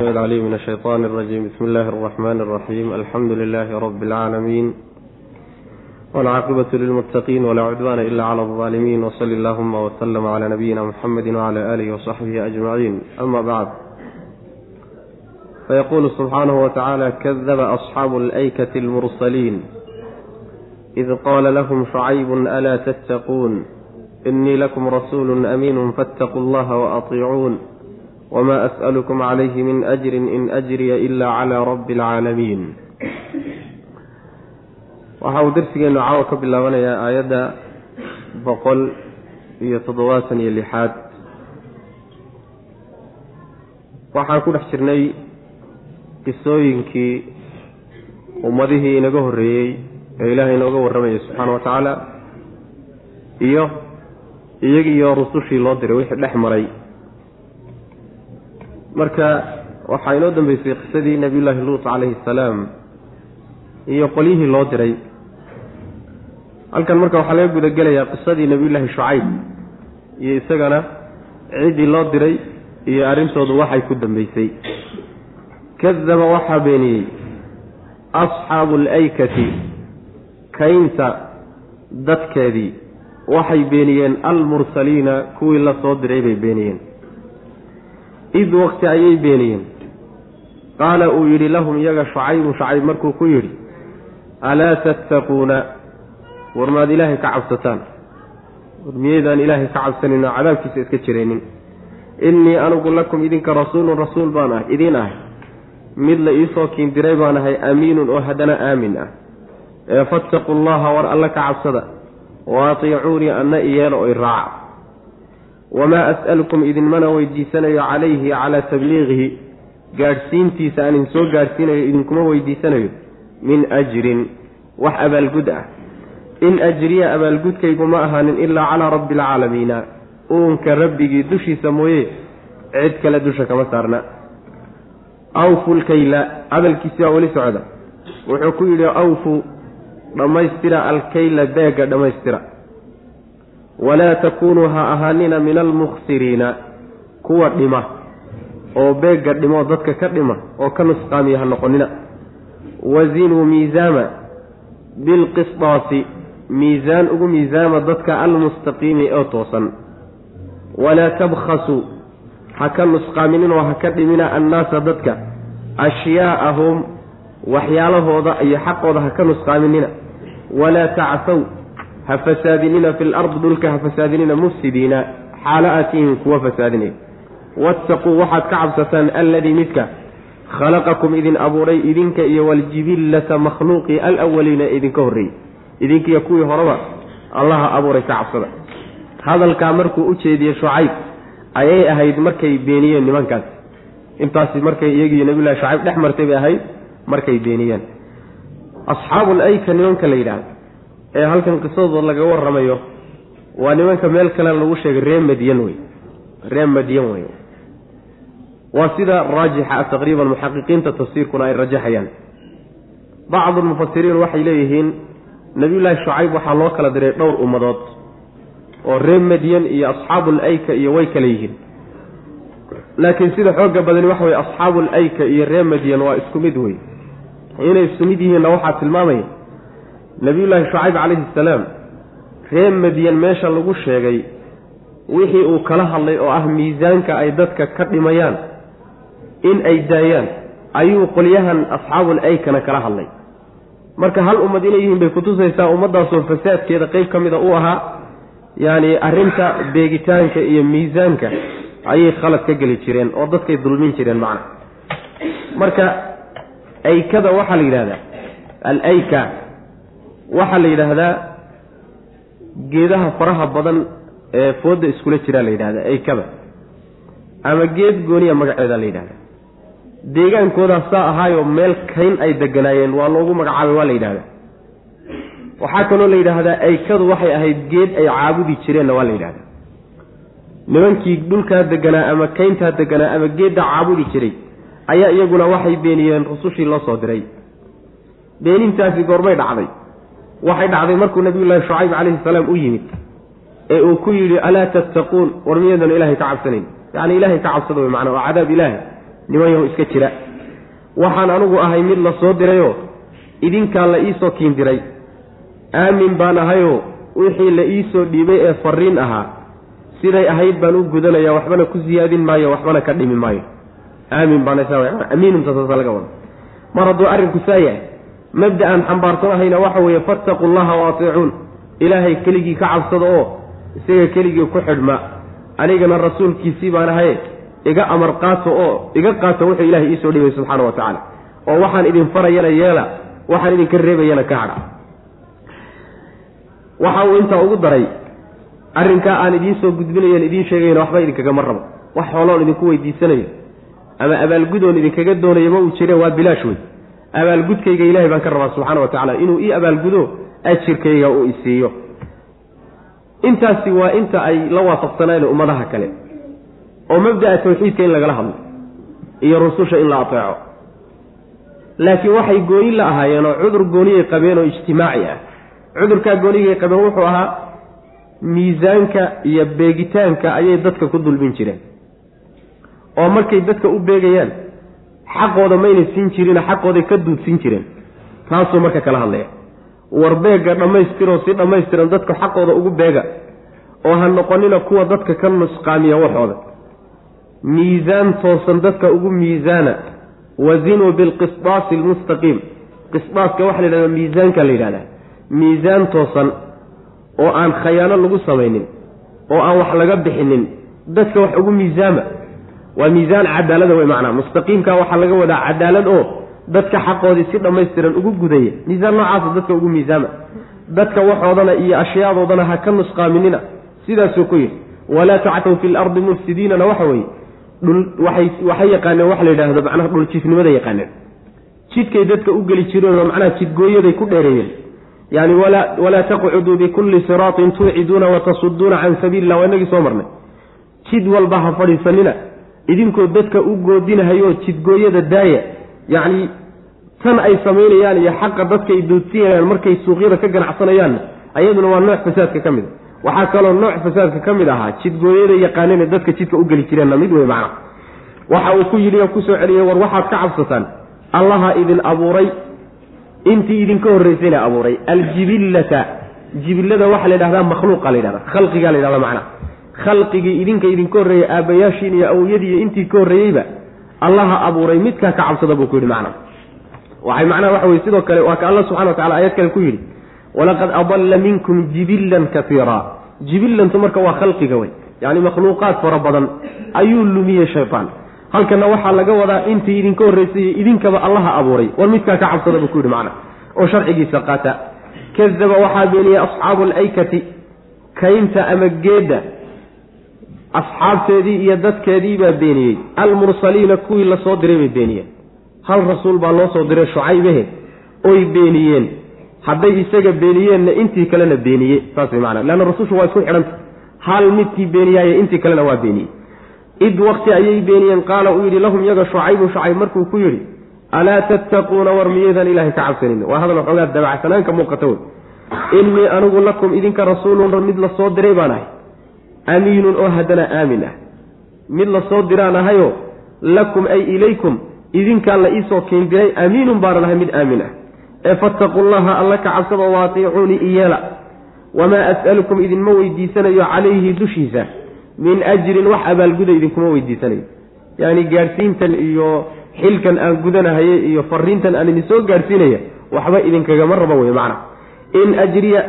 العليم من الشيطان الرجيم بسم الله الرحمن الرحيم الحمد لله رب العالمين والعاقبة للمتقين ولا عدوان إلا على الظالمين وصل اللهم وسلم على نبينا محمد وعلى آله وصحبه أجمعين أما بعد فيقول سبحانه وتعالى كذب أصحاب الأيكة المرسلين إذ قال لهم شعيب ألا تتقون إني لكم رسول أمين فاتقوا الله وأطيعون وما أسألكم عليه من أجر إن أجري إلا على رب العالمين waxa uu darsigeenu caawa ka bilaabanayaa aayadda boqol iyo toddobaatan iyo lixaad waxaan ku dhex jirnay qisooyinkii ummadihii inaga horreeyey ee ilaahay inooga warramayay subxaana wa tacaala iyo iyagiiyo rusushii loo diray wixii dhex maray marka waxaa inoo dambeysay qisadii nabiyullaahi luut calayhi asalaam iyo qolyihii loo diray. Halkan marka waxaa laga gudagelayaa qisadii nabiyullaahi shucayb iyo isagana ciddii loo diray iyo arrintoodu waxay ku dambeysay. Kadaba waxaa beeniyey asxaabu alaykati kaynta dadkeedii. Waxay beeniyeen almursaliina kuwii la soo diray bay beeniyeen id waqti ayay beeniyeen. Qaala uu yidhi lahum iyaga shucaybu shucayb markuu ku yidhi alaa tattaquuna? War maad ilaahay ka cabsataan. War miyaydaan ilaahay ka cabsanin oo cadaabkiisa iska jiraynin innii anigu lakum idinka rasuulun rasuul baan ah idiin ahay. Mid la iisoo kiindiray baan ahay amiinun oo haddana aamin ah. Ee fattaqu llaha war alle ka cabsada. Wa atiicuunii anna iyeelo oy raaca wamaa as'alukum idinmana weydiisanayo calayhi calaa tabliiqihi gaadhsiintiisa aan idin soo gaadhsiinayo idinkuma weydiisanayo min ajrin wax abaalgud ah in ajriya abaalgudkaygu ma ahaanin ilaa calaa rabbi alcaalamiina uunka rabbigii dushiisa mooye cid kale dusha kama saarna awfu lkayla hadalkiisi baa weli socda wuxuu ku yidhi awfu dhammaystira alkayla beega dhammaystira walaa takuunuu ha ahaanina min almukhsiriina kuwa dhima oo beegga dhimo dadka ka dhima oo ka nusqaamiya ha noqonina. Wazinuu miisaama bilqisdaasi miisaan ugu miisaama dadka almustaqiimi oo toosan. Walaa tabkhasuu ha ka nusqaaminninoo ha ka dhimina annaasa dadka. Ashyaa'ahum waxyaalahooda iyo xaqooda ha ka nusqaaminina. Walaa tacfaw ha fasaadinina fi lardi dhulka ha fasaadinina mufsidiina. Xaalo aad tihiin kuwa fasaadinaya waataquu waxaad ka cabsataan alladii midka khalaqakum idin abuuray idinka iyo waljibillata makhluuqii alawaliina idinka horreeyey. Idinkiiyo kuwii horeba allaha abuuray ka cabsada. Hadalkaa markuu u jeediyey shucayb ayay ahayd markay beeniyeen nimankaas. Intaasi markay iyagiiyo nabiyullahi shucayb dhex martay bay ahayd markay beeniyeen. Asxaabul ayka nimanka la yidhaahdo ee halkan qisadooda laga warramayo waa nimanka meel kale lagu sheegay ree madyan wey ree madyan wey waa sida raajixa ah taqriiban muxaqiqiinta tafsiirkuna ay rajaxayaan bacdu lmufasiriin waxay leeyihiin nabiyullaahi shucayb waxaa loo kala diray dhowr ummadood oo reer madyan iyo asxaabul ayka iyo way kala yihiin. Laakiin sida xooga badani waxa weye asxaabul ayka iyo reer madyan waa isku mid wey inay isku mid yihiinna waxaa tilmaamaya nabiyullaahi shucayb calayhi salaam reer madyan meesha lagu sheegay wixii uu kala hadlay oo ah miisaanka ay dadka ka dhimayaan in ay daayaan ayuu qolyahan asxaabul aykana kala hadlay. Marka hal ummad inay yihiin bay kutusaysaa ummaddaasoo fasaadkeeda qeyb ka mida u ahaa yacni arrinta beegitaanka iyo miisaanka ayay khalad ka geli jireen oo dadkay dulmin jireen macna. Marka aykada waxaa la yidhahdaa al ayka waxaa la yidhaahdaa geedaha faraha badan ee foodda iskula jiraa la yidhahdaa aykada ama geed gooniya magaceeda la yidhahdaa deegaankoodaas saa ahaayoo meel kayn ay deganaayeen waa loogu magacaabay waa la yidhahdaa waxaa kaloo la yidhaahdaa aykadu waxay ahayd geed ay caabudi jireenna waa la yidhahdaa nimankii dhulkaa deganaa ama kayntaa deganaa ama geedda caabudi jiray ayaa iyaguna waxay beeniyeen rusushii loo soo diray. Beenintaasi goormay dhacday waxay dhacday markuu nabiyullaahi shucayb calayhi salaam u yimid ee uu ku yidhi alaa tattaquun? War miyadan ilaahay ka cabsanayn. Yacni ilaahay ka cabsada wey macnaa waa cadaab ilaahi nimanyahu iska jira. Waxaan anugu ahay mid la soo dirayoo idinkaa la iisoo kiin diray. Aamin baan ahayoo wixii la iisoo dhiibay ee fariin ahaa siday ahayd baan u gudanaya waxbana ku siyaadin maayo waxbana ka dhimi maayo. Aamin baanamiinuntasaasa laga wada mar hadduu arrinku saa yahay mabda aan xambaarsanahayna waxa weeye fattaqu llaha wa atiicuun. Ilaahay keligii ka cabsada oo isaga keligii ku xidhma. Anigana rasuulkiisii baan ahaye iga amar qaato oo iga qaato wuxuu ilahay iisoo dhibay subxaana wa tacaala. Oo waxaan idin farayana yeela waxaan idinka reebayana ka hadha. Waxa uu intaa ugu daray arrinkaa aan idiin soo gudbinayan idiin sheegayna waxba idinkagama rabo. Wax xooloon idinku weydiisanayo ama abaalgudoon idinkaga doonayo ma uu jire waa bilaash wey abaalgudkayga ilahay baan ka rabaa subxaana wa tacaala inuu ii abaalgudo ajirkayga uu isiiyo intaasi waa inta ay la waafaqsaneen ummadaha kale oo mabda'a tawxiidka in lagala hadlo iyo rususha in la ateeco. Laakiin waxay gooni la ahaayeen oo cudur gooniyay qabeen oo ijtimaaci ah. Cudurkaa goonigay qabeen wuxuu ahaa miisaanka iyo beegitaanka ayay dadka ku dulmin jireen. Oo markay dadka u beegayaan xaqooda mayna siin jirina xaqooday ka duudsin jireen. Taasuu marka kala hadlaya. War beegga dhammaystiroo si dhammaystiran dadka xaqooda ugu beega. Oo ha noqonina kuwa dadka ka nusqaamiya waxooda. Miisaan toosan dadka ugu miisaana. Wazinuu bilqisdaasi almustaqiim. Qisdaaska waxaa la yidhahdaa miisaanka la yidhahdaa. Miisaan toosan oo aan khayaano lagu samaynin oo aan wax laga bixinin dadka wax ugu miisaama waa miisaan cadaalada wey macnaa. Mustaqiimka waxaa laga wadaa cadaalad oo dadka xaqoodii si dhammaystiran ugu gudaya miisaan noocaasa dadka ugu miisaama. Dadka waxoodana iyo ashyadoodana ha ka nusqaaminina. Sidaasuu ku yidhi walaa tactaw fi lardi mufsidiinana waxa weeye. Waxay yaqaaneen waxa la yidhaahdo macnaha dhuljiifnimada yaqaaneen. Jidkay dadka u geli jireenoo macnaha jidgooyaday ku dheereeyeen. Yani walaa taqcuduu bikulli siraatin tuuciduuna watasuduuna can sabiili illah waa inagii soo marnay. Jid walba ha fadhiisanina idinkoo dadka u goodinahayoo jidgooyada daaya. Yacni tan ay samaynayaan iyo xaqa dadka ay doodsinayaan markay suuqyada ka ganacsanayaanna ayaduna waa nooc fasaadka ka mid a waxaa kaloo nooc fasaadka ka mid ahaa jidgooyada yaqaaneen dadka jidka u geli jireenna mid wey macna waxa uu ku yidhi oo ku soo celiyey war waxaad ka cabsataan? Allaha idin abuuray. Intii idinka horraysayna abuuray. Aljibillata. Jibillada waxaa la yidhahdaa makhluuqa la yidhahda khalqigaa la yidhahda macna khalqigii idinka idinka horreeyey aabbayaashiin iyo awoyadii iyo intii ka horreeyeyba allaha abuuray midkaa ka cabsada buu ku yidhi macna. Waxay macnaha waxa weye sidoo kale waa ka alla subxana wa tacala aayad kale ku yidhi walaqad adalla minkum jibillan kaiira jibillantu marka waa khalqiga wey yacni makhluuqaad fara badan ayuu lumiyey shaytaan. Halkana waxaa laga wadaa intii idinka horreysay idinkaba allaha abuuray war midkaa ka cabsada buu ku yidhi macna. Oo sharcigiisa qaata kadaba waxaa beeniyey asxaabu alaykati kaynta ama geedda asxaabteedii iyo dadkeedii baa beeniyey. Almursaliina kuwii la soo diray bay beeniyeen. Hal rasuul baa loo soo diray shucaybahe oy beeniyeen. Hadday isaga beeniyeenna intii kalena beeniye saas way macana leanna rasushu waa isku xidhanta hal midkii beeniyaaye intii kalena waa beeniyey. Id wakti ayay beeniyeen qaala uu yidhi lahum yaga shucaybu shucayb markuu ku yidhi alaa tattaquuna war miyaydaan ilaahay ka cabsanin waa hadal waxoogaa dabacsanaanka muuqata wey innii anigu lakum idinka rasuulun mid la soo diray baan ahay amiinun oo haddana aamin ah. Mid la soo diraan ahayo lakum ay ilaykum idinkaa la iisoo keendiray amiinun baanan ahay mid aamin ah. Ee fattaqu llaha alla ka cabsada waatiicuunii iyeela wamaa as'alukum idinma weydiisanayo calayhi dushiisa. Min ajrin wax abaalguda idinkuma weydiisanayo. Yacni gaadhsiintan iyo xilkan aan gudanahaye iyo fariintan aan idin soo gaadhsiinaya waxba idinkagama rabo wey macna. In ajriya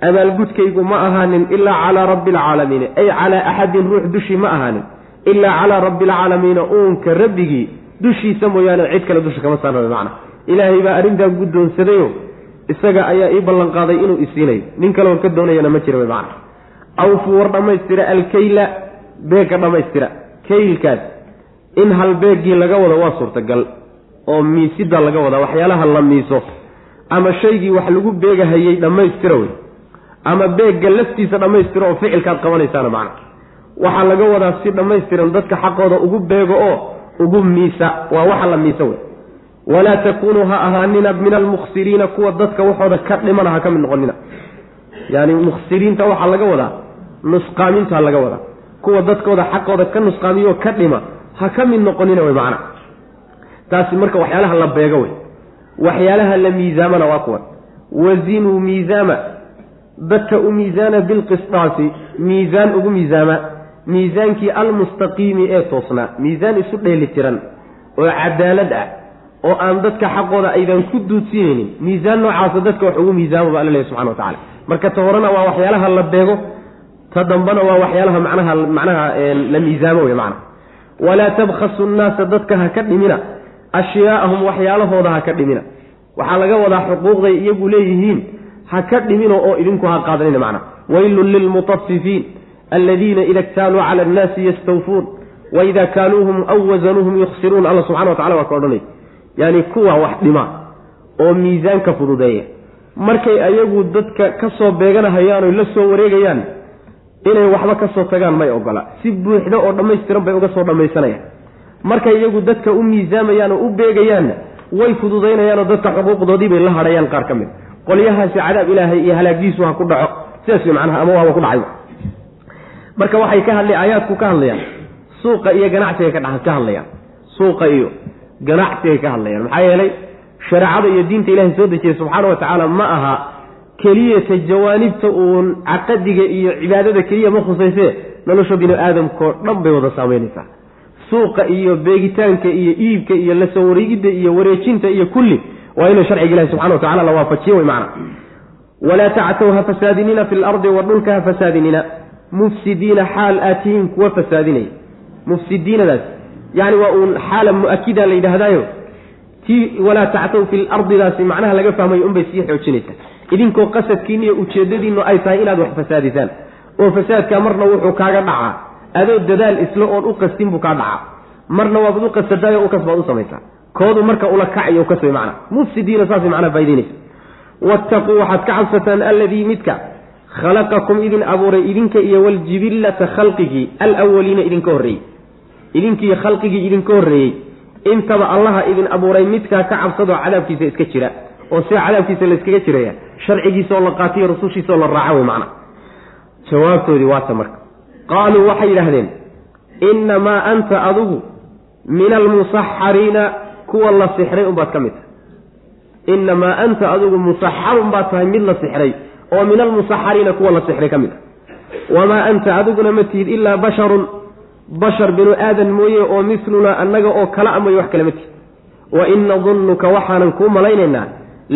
abaalgudkaygu ma ahaanin ilaa calaa rabbi alcaalamiina ay calaa axadin ruux dushii ma ahaanin ilaa calaa rabbi alcaalamiina uunka rabbigii dushiisa mooyaane cid kale dusha kama saarnaba macna. Ilaahay baa arrintaa guddoonsadayo isaga ayaa ii ballanqaaday inuu isiinayo nin kaleon ka doonayana ma jira macna. Awfuu war dhammaystira alkayla beegga dhammaystira. Kaylkaas in hal beeggii laga wado waa suurtagal oo miisida laga wadaa waxyaalaha la miiso ama shaygii wax lagu beegahayey dhammaystira wey ama beegga laftiisa dhammaystira oo ficilkaad qabanaysaana macna. Waxaa laga wadaa si dhammaystiran dadka xaqooda ugu beego oo ugu miisa. Waa waxa la miisa wey. Walaa takuunuu ha ahaanina min almukhsiriina kuwa dadka waxooda ka dhimana ha ka mid noqonina. Yaani mukhsiriinta waxaa laga wadaa nusqaamintaa laga wadaa. Kuwa dadkooda xaqooda ka nusqaamiyo ka dhima ha ka mid noqonina wey macna. Taasi marka waxyaalaha la beego wey. Waxyaalaha la miisaamana waa kuwan. Wazinuu miisaama dadka u miisaana bilqisdaasi miisaan ugu miisaama miisaankii almustaqiimi ee toosnaa miisaan isu dheeli tiran oo cadaalad ah oo aan dadka xaqooda aydan ku duudsiinaynin miisaan noocaasa dadka wax ugu miisaamo ba alla lehy subxana wa tacala marka ta horena waa waxyaalaha la beego ta dambana waa waxyaalaha macnaha macnaha la miisaamo wey macna. Walaa tabkhasu nnaasa dadka ha ka dhimina ashyaaahum waxyaalahooda ha ka dhimina. Waxaa laga wadaa xuquuqday iyagu leeyihiin ha ka dhimino oo idinku ha qaadanina macna. Waylun lilmutafifiin aladiina ida ktaaluu cala annaasi yastawfuun waida kaaluuhum aw wasanuuhum yukhsiruun. Alla subxana wa tacala waa ka odhanay. Yaani kuwa wax dhima oo miisaanka fududeeya. Markay ayagu dadka ka soo beeganahayaan oy la soo wareegayaan inay waxba ka soo tagaan may ogola. Si buuxda oo dhammaystiran bay uga soo dhammaysanayaan. Markay iyagu dadka u miisaamayaan oo u beegayaanna way fududaynayaanoo dadka xuquuqdoodii bay la hadhayaan qaar ka mid qolyahaasi cadaab ilaahay iyo halaagiisu ha ku dhaco. Sidaas wey macnaha ama waaba ku dhacay. Marka waxay ka hadlay aayaadku ka hadlayaan. Suuqa iyo ganacsigay ka hadlayaan. Suuqa iyo ganacsigay ka hadlayaan. Maxaa yeelay shareecada iyo diinta ilaahay soo dejiyey subxaana wa tacaala ma aha keliyata jawaanibta uun caqadiga iyo cibaadada keliya ma khusaysee nolosha bini aadamkao dhan bay wada saameynaysaa suuqa iyo beegitaanka iyo iibka iyo la soo wareegidda iyo wareejinta iyo kulli waa inuu sharciga ilahi subxana wa tacala la waafajiyo wey macna. Walaa tactow ha fasaadinina fi lardi wa dhulka ha fasaadinina. Mufsidiina xaal aad tihiin kuwa fasaadinaya. Mufsidiinadaas yani waa uun xaala mu'akida la yidhaahdaayo. Tii walaa tactow fi lardidaasi macnaha laga fahmayo unbay sii xoojinaysaa. Idinkoo qasadkiina iyo ujeedadiinu ay tahay inaad wax fasaadisaan. Oo fasaadka marna wuxuu kaaga dhacaa. Adoo dadaal isla oon u qastin buu kaa dhacaa. Marna waabad u qasadaayo u kasbaad u samaysaa koodu marka ula kacayo kasbay macna mufsidiina saasay macnaa faa'idaynaysa wattaquu waxaad ka cabsataan alladii midka khalaqakum idin abuuray idinka iyo waljibillata khalqigii alawaliina idinka horreeyey idinkii khalqigii idinka horreeyey. Intaba allaha idin abuuray midkaa ka cabsadoo cadaabkiisa iska jira oo sida cadaabkiisa layskaga jiraya sharcigiisaoo la qaatiyo rusushiisaoo la raaca wey macna jawaabtoodii waata marka. Qaaluu waxay yidhaahdeen innamaa anta adigu min almusaxariina kuwa la sixray unbaad ka mid tahay. Innamaa anta adigu musaxarun baad tahay mid la sixray oo min almusaxariina kuwa la sixray ka mid ah wamaa anta adiguna ma tihid ilaa basharun bashar binu aadan mooye oo mislunaa annaga oo kala amayo wax kale ma tihid. Wa in nadunnuka waxaanan kuu malaynaynaa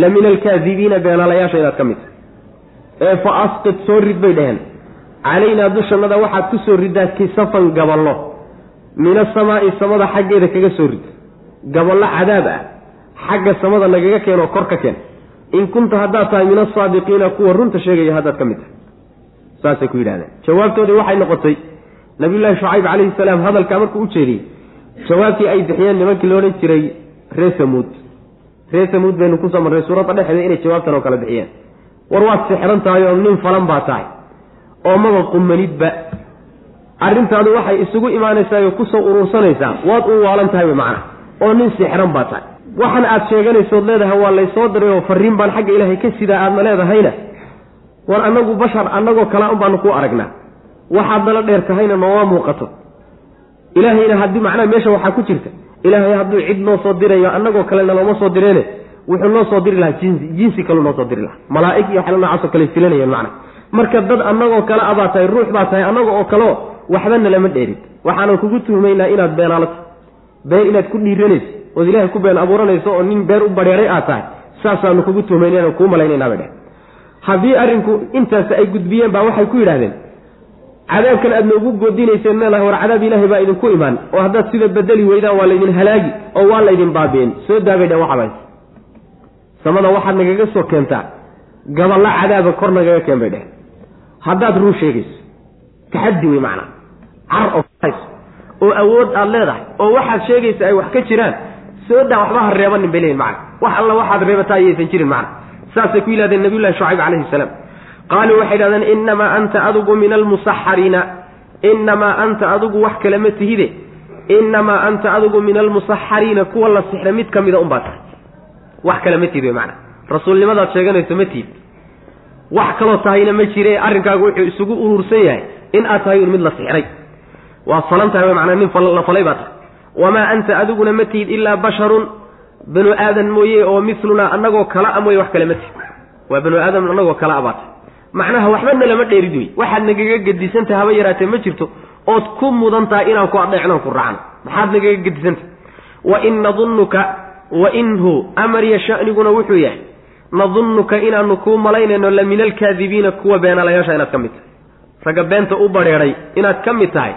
la min alkaadibiina beenaalayaasha inaad ka mid tahay. Ee fa asqid soo rid bay dheheen calaynaa dushannada waxaad ku soo riddaa kisafan gaballo. Min asamaa'i samada xaggeeda kaga soo rid gaballo cadaab ah xagga samada nagaga keenoo kor ka keen. In kunta haddaad tahay min asaadiqiina kuwa runta sheegaya haddaad ka mid tahay. Saasay ku yidhahdeen jawaabtoodii waxay noqotay nabiyullaahi shucayb calayhi salaam hadalkaa markuu u jeediyey jawaabtii ay bixiyeen nimankii la odhan jiray ree samuud. Ree samuud baynu ku soo marnay suuradda dhexeeda inay jawaabtan oo kale bixiyeen. War waad sixran tahay oo nin falan baa tahay oo maba qumanidba. Arrintaadu waxay isugu imaanaysaa oo ku soo urursanaysaa waad u waalan tahay wy macana oo nin sixran baa tahay. Waxan aad sheeganaysood leedahay waa laysoo diray oo fariin baan xagga ilaahay ka sidaa aadna leedahayna. War annagu bashar annagoo kala un baanu ku aragnaa. Waxaad nala dheer tahayna nooma muuqato. Ilaahayna haddii macnaha meesha waxaa ku jirta ilaahay hadduu cid noo soo dirayo annagoo kalena looma soo direene wuxuu noo soo diri lahaa jinsi jinsi kaleu noo soo diri lahaa. Malaa'ig iyo waxyaala noocaasoo kale filanayeen macna marka dad annagoo kale abaa tahay ruux baa tahay annaga oo kaleo waxbana lama dheerin. Waxaanan kugu tuhmaynaa inaad beenaalato been inaad ku dhiiranayso ood ilaahay ku been abuuranayso oo nin been u badheeray aad tahay saasaanu kugu tuhmayna kuu malaynaynaba dheh haddii arrinku intaas ay gudbiyeen baa waxay ku yidhahdeen cadaabkan aad noogu goodinayseen meelaha war cadaab ilaahay baa idinku imaan oo haddaad sida bedeli weydaan waa laydin halaagi oo waa laydin baabeen soo daabay dheen waxabays samada waxaad nagaga soo keentaa gaballa cadaaba kor nagaga keen bay dheheen haddaad ruu sheegayso taxaddi wey macnaa car oo oo awood aad leedahay oo waxaad sheegaysa ay wax ka jiraan soo daa waxba ha reebanin bay leeyihiin macna. Wax alla waxaad reebataa ayaysan jirin macna. Saasay ku yidhahdeen nabiyullahi shucayb calayhi salaam. Qaaluu waxay yidhahdeen innamaa anta adigu min almusaxariina innamaa anta adigu wax kale ma tihide. Innamaa anta adigu min almusaxariina kuwa la sixra mid ka mida unbaa tahay. Wax kale ma tihid wey macna. Rasuulnimadaad sheeganayso ma tihid. Wax kaloo tahayna ma jire arrinkaagu wuxuu isugu urursan yahay in aad tahay un mid la sixray waad falan tahay manaa nin la falay baa tahay. Wamaa anta adiguna ma tihid ilaa basharun banu aadan mooye oo milunaa annagoo kala a mooye wax kale ma tihid. Waa banu aadam annagoo kala abaatay macnaha waxbana lama dheerid wey waxaad nagaga gedisantahay haba yaraatee ma jirto ood ku mudan tahay inaan ku adheecnaan ku raacno. Maxaad nagaga gedisantahay wain nadunnuka wainhu amariya shaniguna wuxuu yahay nadunnuka inaanu kuu malaynayno la min alkaadibiina kuwa beenalayaasha inaad ka mid tahay. Ragga beenta u badheedhay inaad ka mid tahay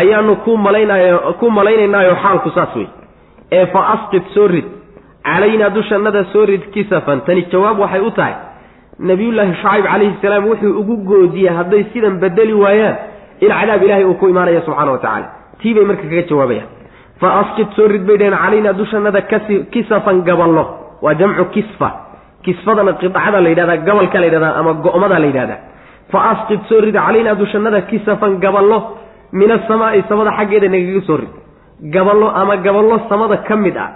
ayaanu ku malaynayo ku malaynaynaayo xaalku saas wey ee fa asqid soo rid. Calaynaa dushannada soo rid kisafan tani jawaab waxay u tahay nabiyullaahi shucayb calayhi salaam wuxuu ugu goodiyey hadday sidan bedeli waayaan in cadaab ilaahay uu ku imaanaya subxaana wa tacaala. Tii bay marka kaga jawaabayaan. Fa asqid soo rid bay dhaheen calaynaa dushannada kisafan gaballo. Waa jamcu kisfa. Kisfadana qidacada la yidhahdaa gabalka la yidhahdaa ama go'mada la yidhahdaa. Fa asqid soo rid calaynaa dushannada kisafan gaballo min asamaa'i samada xaggeeda nagaga soo rid gaballo ama gaballo samada ka mid ah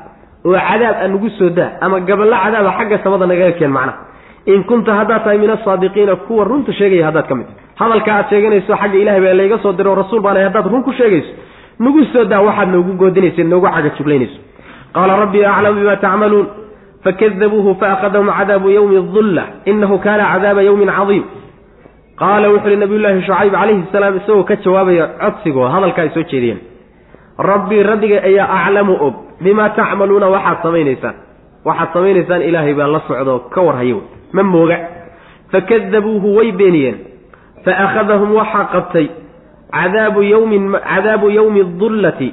oo cadaab a nagu soo daa ama gaballo cadaaba xagga samada nagaga keen macnaha. In kunta haddaad tahay min asaadiqiina kuwa runta sheegaya haddaad ka mid hadalka aad sheeganayso xagga ilahay baa layga soo diray oo rasuul baana haddaad run ku sheegayso nagu soo daa waxaad noogu goodinaysa noogu caga juglaynayso qaala rabbii aclamu bima tacmaluun fakadabuuhu faakadahum cadaabu yawmi dulla inahu kaana cadaaba yawmin cadiim qaala wuxu uhi nabiyullaahi shucayb calayhi salaam isagoo ka jawaabaya codsigoo hadalka ay soo jeediyeen. Rabbii rabbiga ayaa aclamu og bimaa tacmaluuna waxaad samaynaysaan. Waxaad samaynaysaan ilaahay baa la socdo ka warhayo ma mooga. Fakadabuuhu way beeniyeen. Fa akhadahum waxaa qabtay cadaabu yawmin cadaabu yawmi dullati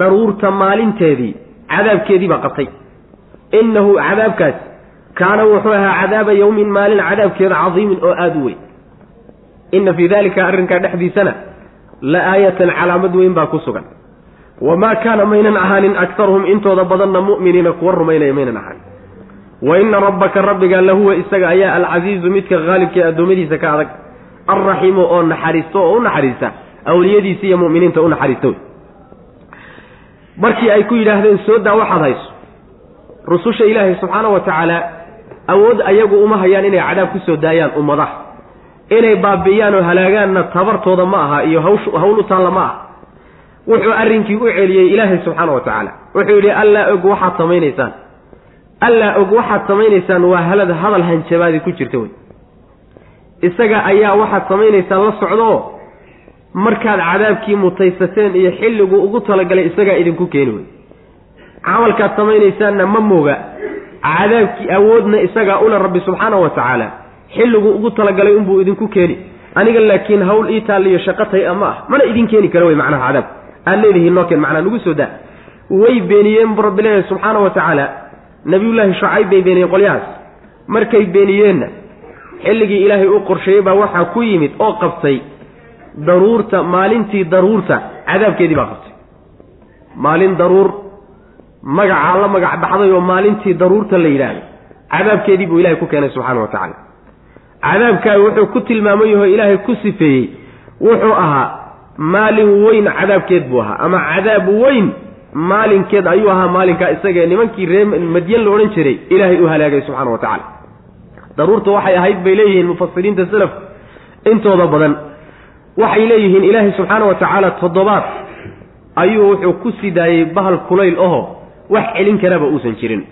daruurta maalinteedii cadaabkeedii baa qabtay. Innahu cadaabkaas kaana wuxuu ahaa cadaaba yawmin maalin cadaabkeeda cadiimin oo aada u weyn inna fii dalika arrinkaa dhexdiisana la aayatan calaamad weyn baa ku sugan. Wamaa kaana maynan ahaanin aktaruhum intooda badanna mu'miniina kuwa rumaynaya maynan ahaanin wa ina rabbaka rabbiga lahuwa isaga ayaa alcasiizu midka haalibka ee addoommadiisa ka adag alraxiimu oo naxariisto oo u naxariista awliyadiisa iyo mu'miniinta u naxariista wey markii ay ku yidhaahdeen soo daa waxaad hayso. Rususha ilaahay subxaana wa tacaala awood ayagu uma hayaan inay cadaab ku soo daayaan ummadaha inay baabi'iyaan oo halaagaanna tabartooda ma aha iyo hawsh hawl u taalla ma aha. Wuxuu arrinkii u celiyey ilaahay subxaana wa tacaala. Wuxuu yidhi allaa og waxaad samaynaysaan. Allaa og waxaad samaynaysaan waa halad hadal hanjabaadi ku jirta wey. Isaga ayaa waxaad samaynaysaan la socdoo markaad cadaabkii mutaysateen iyo xilliguu ugu talagalay isagaa idinku keeni wey. Camalkaad samaynaysaanna ma mooga. Cadaabkii awoodna isagaa ule rabbi subxaana wa tacaala xilliguu ugu talagalay unbuu idinku keeni. Aniga laakiin hawl ii taaliyo shaqatay ama ah mana idin keeni kara wey macnaha cadaab aad leedihiin noo keen macnaa nagu soo daa. Way beeniyeen bu rabbi subxaana wa tacaala nabiyullaahi shucayb bay beeniyeen qolyahaas. Markay beeniyeenna xilligii ilaahay u qorsheeyey baa waxaa ku yimid oo qabtay daruurta maalintii daruurta cadaabkeedii baa qabtay. Maalin daruur magacaa la magac baxday oo maalintii daruurta la yidhaahdo cadaabkeedii buu ilahay ku keenay subxaana wa tacaala cadaabkaa wuxuu ku tilmaamayahoo ilaahay ku sifeeyey wuxuu ahaa maalin weyn cadaabkeed buu ahaa. Ama cadaab weyn maalinkeed ayuu ahaa maalinkaa isagee nimankii ree madyan la odhan jiray ilaahay u halaagay subxaana wa tacaala. Daruurta waxay ahayd bay leeyihiin mufasiriinta salafku intooda badan. Waxay leeyihiin ilaahay subxaana wa tacaala toddobaad ayuu wuxuu ku sii daayey bahal kulayl aho wax celin karaba uusan jirin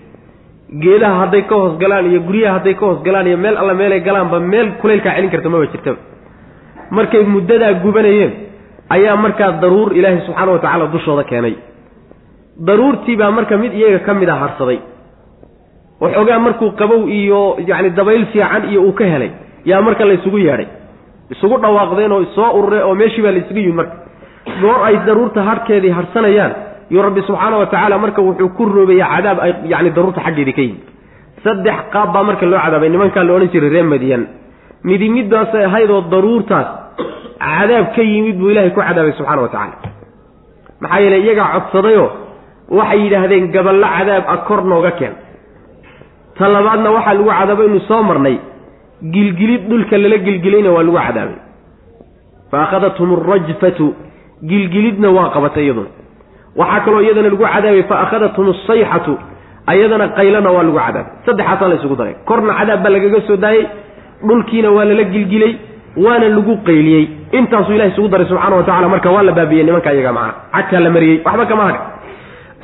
geedaha hadday ka hoos galaan iyo guryaha hadday ka hoos galaan iyo meel alla meelay galaanba meel kulaylkaa celin karta maba jirtaba. Markay muddadaa gubanayeen ayaa markaa daruur ilaahay subxaana wa tacaala dushooda keenay. Daruurtii baa marka mid iyaga ka mid a harsaday. Waxoogaa markuu qabow iyo yacni dabayl fiican iyo uu ka helay yaa marka la isugu yeedhay. Isugu dhawaaqdeen oo soo urure oo meeshii baa la isugu yimid marka. Goor ay daruurta harhkeedii harsanayaan iyo rabbi subxaana wa tacaala marka wuxuu ku roobeeyey cadaab ay yacni daruurta xaggeedii ka yimid. Saddex qaab baa marka loo cadaabay nimankaa la odhan jiray reer madiyan. Midi middaasay ahayd oo daruurtaas cadaab ka yimid buu ilaahay ku cadaabay subxana wa tacaala maxaa yeeley iyagaa codsadayoo waxay yidhaahdeen gaballo cadaab a kor nooga keen. Ta labaadna waxaa lagu cadaabay inu soo marnay. Gilgilid dhulka lala gilgilayna waa lagu cadaabay. Fa akhadathum arajfatu gilgilidna waa qabatay iyaduna waxaa kaloo iyadana lagu cadaabay fa akhadathum asayxatu ayadana qaylana waa lagu cadaabay. Saddexaasaa la isugu daray. Korna cadaab baa lagaga soo daayey dhulkiina waa lala gilgilay waana lagu qayliyey. Intaasuu ilahay isugu daray subxaana wa tacala marka waa la baabiyey nimankaa iyaga macana cagkaa la mariyey. Waxba kama hadh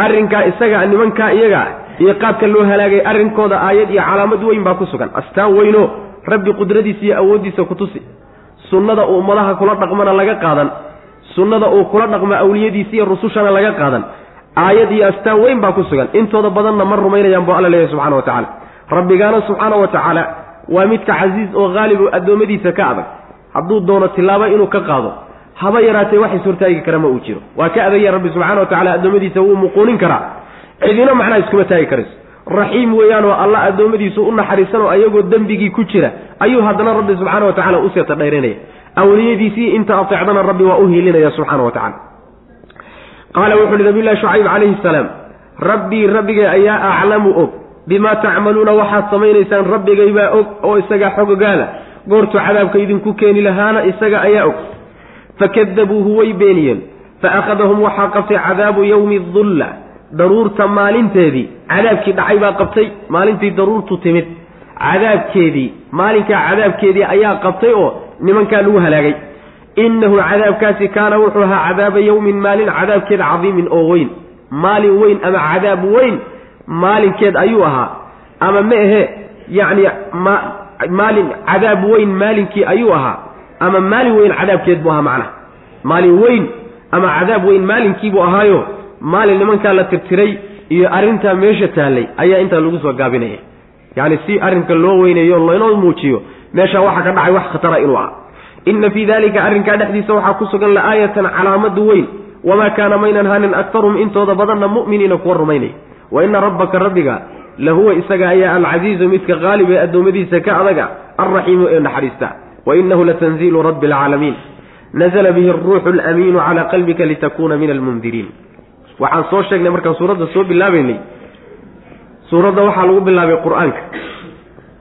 arrinkaa isaga nimankaa iyaga iyo qaabka loo halaagay arrinkooda aayad iyo calaamad weyn baa ku sugan. Astaan weyno. Rabbi qudradiisa iyo awooddiisa ku tusi. Sunnada ummadaha kula dhaqmana laga qaadan sunnada uu kula dhaqmo awliyadiisa iyo rusushana laga qaadan. Aayad iyo astaan weyn baa ku sugan. Intooda badanna ma rumaynayaan buu alla leeyahy subxana wa tacala rabbigaana subxaana wa tacaala waa midka casiiz oo haalib oo addoommadiisa ka adag. Hadduu doono tilaabo inuu ka qaado haba yaraatee waxay suurtaagi kara ma uu jiro. Waa ka adagya rabbi subxana wa tacala addoommadiisa wuu muquunin karaa. Cidina macnaha iskuma taagi karayso. Raxiim weeyaanoo alla addoommadiisu u naxariisan oo ayagoo dembigii ku jira ayuu haddana rabbi subxaana wa tacala u seeta dhayranaya awliyadiisii inta ateecdana rabbi waa u hiilinaya subxaana wa tacala qaala wuxu uhi nabiyllahi shucayb calayhi salaam rabbii rabbigay ayaa aclamu og bimaa tacmaluuna waxaad samaynaysaan rabbigaybaa og oo isagaa xogogaala goortuu cadaabka idinku keeni lahaana isaga ayaa og. Fakadabuuhu way beeniyeen. Fa akhadahum waxaa qabtay cadaabu yowmi dulla daruurta maalinteedii. Cadaabkii dhacay baa qabtay maalintii daruurtu timid. Cadaabkeedii maalinkaa cadaabkeedii ayaa qabtay oo nimankaa lagu halaagay. Innahu cadaabkaasi kaana wuxuu ahaa cadaaba yowmin maalin cadaabkeed cadiimin oo weyn. Maalin weyn ama cadaab weyn maalinkeed ayuu ahaa. Ama ma ahe yacni ma maalin cadaab weyn maalinkii ayuu ahaa. Ama maalin weyn cadaabkeed buu ahaa macnaha. Maalin weyn ama cadaab weyn maalinkiibuu ahaayo maalin nimankaa la tirtiray iyo arrintaa meesha taallay ayaa intaa lagu soo gaabinaya. Yacni si arrinka loo weynayo laynoo muujiyo meeshaa waxaa ka dhacay wax khatara inuu ah inna fii dalika arrinkaa dhexdiisa waxaa ku sugan la-aayatan calaamadu weyn. Wamaa kaana maynan hanin aktarum intooda badanna mu'miniina kuwa rumaynaya. Wa ina rabbaka rabbiga lahuwa isaga ayaa alcasiizu midka qaalib ee addoommadiisa ka adaga alraxiimu ee naxariista. Wa inahu latanziilu rabbi alcaalamiin nazla bihi aruuxu alamiinu calaa qalbika litakuuna min almundiriin waxaan soo sheegnay markaan suuradda soo bilaabaynay. Suuradda waxaa lagu bilaabay qur'aanka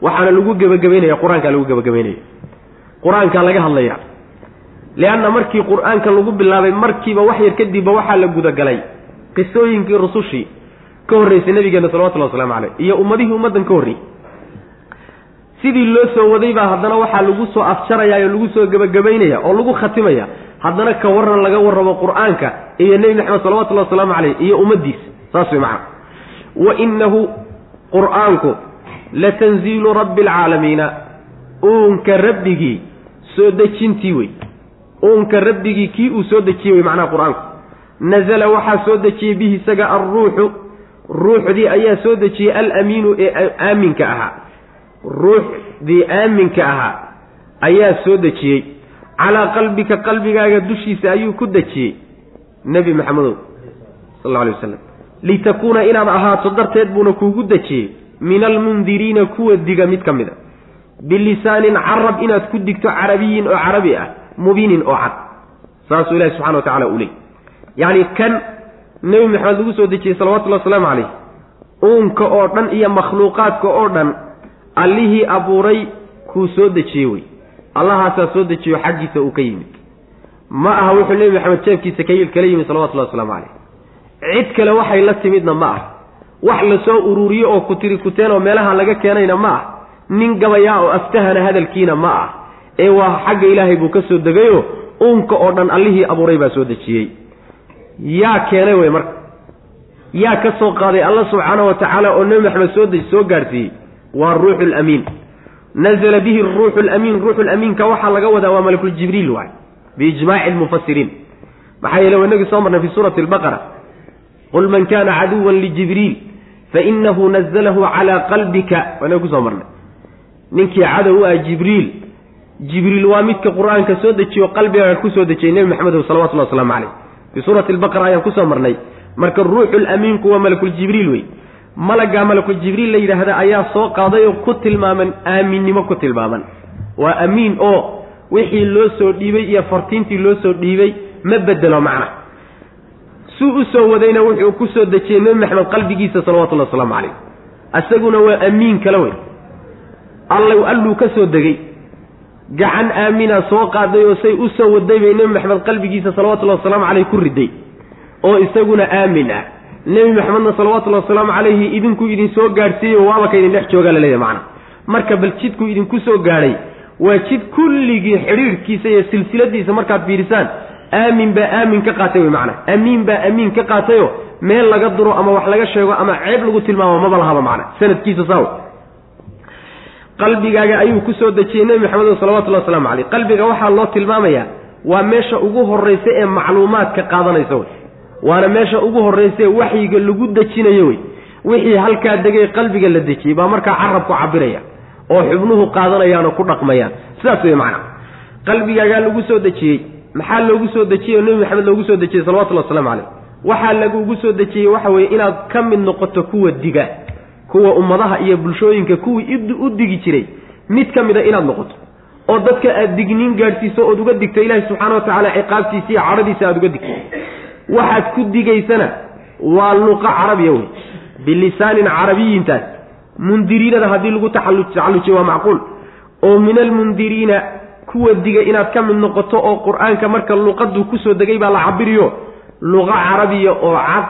waxaana lagu gebagabaynaya qur'aankaa lagu gebagabaynaya qur'aankaa laga hadlaya. Leanna markii qur'aanka lagu bilaabay markiiba wax yar kadibba waxaa la gudagalay qisooyinkii rusushii ka horreysay nabigeena salawatullahi waslamu caleyh iyo ummadihii ummaddan ka horreeyey sidii loo soo waday baa haddana waxaa lagu soo afjarayaa oo lagu soo gebagabaynaya oo lagu khatimaya haddana ka waran laga warramo qur'aanka iyo nebi maxamed salawatullahi wasalaamu caleyh iyo ummaddiisa saas way macana wa innahu qur'aanku latanziilu rabbi alcaalamiina. Uunka rabbigii soo dejintii wey. Uunka rabbigii kii uu soo dejiyey wey macnaha qur'aanku nazala waxaa soo dejiyey bihi isaga alruuxu ruuxdii ayaa soo dejiyey alamiinu ee aaminka ahaa. Ruuxdii aaminka ahaa ayaa soo dejiyey. Calaa qalbika qalbigaaga dushiisa ayuu ku dejiyey. Nebi maxamedow sal alla alay wasalam litakuuna inaad ahaato darteed buuna kuugu dejiyey min almundiriina kuwa diga mid ka mid a bilisaanin carab inaad ku digto carabiyin oo carabi ah mubiinin oo cad saasuu ilahi subxana wa tacala u leey yacni kan nebi maxamed lagu soo dejiyey salawatullahi wasalaamu calayh uunka oo dhan iyo makhluuqaadka oo dhan allihii abuuray kuu soo dejiyey wey allahaasaa soo dejiyo xaggiisa uu ka yimid ma aha wuxuu nebi maxamed jeebkiisa kala yimid salawatullahi waslamu calayh cid kale waxay la timidna ma ah wax la soo ururiyo oo kutiri kuteen oo meelaha laga keenayna ma ah. Nin gabayaa oo aftahana hadalkiina ma ah. Ee waa xagga ilaahay buu ka soo degayo uunka oo dhan allihii abuuray baa soo dejiyey. Yaa keenay wey marka. Yaa ka soo qaaday alla subxaana wa tacaala oo nebi maxamed soo soo gaadhsiiyey waa ruuxu lamiin nazla bihi ruuxu lamiin ruuxu lamiinka waxaa laga wadaa waa malakuljibriil waay biijmaaci lmufasiriin maxaa yeele waa inagii soo marnay fi suurati albaqara. Qul man kana caduwan lijibriil fainahu nazalahu calaa qalbika waa inaga ku soo marnay ninkii cadow ah jibriil jibriil waa midka qur'aanka soo dejiyo qalbigaaga ku soo dejiyey nebi maxamedow salawatullahi waslamu caleyh fii suurati albaqara ayaan ku soo marnay marka ruuxu lamiinku waa malakuljibriil wey malaggaa malakuljibriil la yidhaahda ayaa soo qaaday oo ku tilmaaman aaminnimo ku tilmaaman waa amiin oo wixii loo soo dhiibay iyo fartiintii loo soo dhiibay ma bedelo macna suu u soo wadayna wuxuu ku soo dejiyey nebi maxamed qalbigiisa salawatullahi wasalaamu calayh. Isaguna waa amiin kale wey. Allow alluu ka soo degey gacan aamina soo qaaday oo say u soo waday bay nebi maxamed qalbigiisa salawatullahi wasalaamu caleyh ku riday. Oo isaguna aamin ah. Nebi maxamedna salawatullahi wasalaamu calayhi idinku idin soo gaadhsiiyeyo waaba ka idin dhex joogaa laleeyahy macana marka bal jidku idinku soo gaadhay waa jid kulligii xidhiidhkiisa iyo silsiladiisa markaad fiirisaan aamin baa aamin ka qaatay wey macana amiin baa amiin ka qaatayo meel laga duro ama wax laga sheego ama ceeb lagu tilmaamo maba lahaba macna sanadkiisa saaw qalbigaaga ayuu ku soo dejiyey nebi maxamed salawatullahi waslamu caleyh qalbiga waxaa loo tilmaamayaa waa meesha ugu horraysa ee macluumaadka qaadanaysa wey waana meesha ugu horraysa ee waxyiga lagu dejinayo wey wixii halkaa degay qalbiga la dejiyey baa markaa carabku cabiraya oo xubnuhu qaadanayaan oo ku dhaqmayaan. Sidaas wey macna qalbigaagaa lagu soo dejiyey maxaa loogu soo dejiyey? Oo nebi maxamed loogu soo dejiyey salawatullahi waslamu caleyh waxaa lagugu soo dejiyey waxa weeye inaad ka mid noqoto kuwa diga kuwa ummadaha iyo bulshooyinka kuwii u digi jiray. Mid ka mida inaad noqoto. Oo dadka aad digniin gaadhsiiso ood uga digto ilaahi subxaana wa tacaala ciqaabtiisa iyo cadhadiisa aada uga digto waxaad ku digaysana waa luqa carabiya wey bilisaanin carabiyintaas mundiriinada haddii lagu tacallujiyo waa macquul. Oo min almundiriina kuwa diga inaad ka mid noqoto oo qur'aanka marka luqaduu ku soo degay baa la cabiriyo. Luqa carabiya oo cad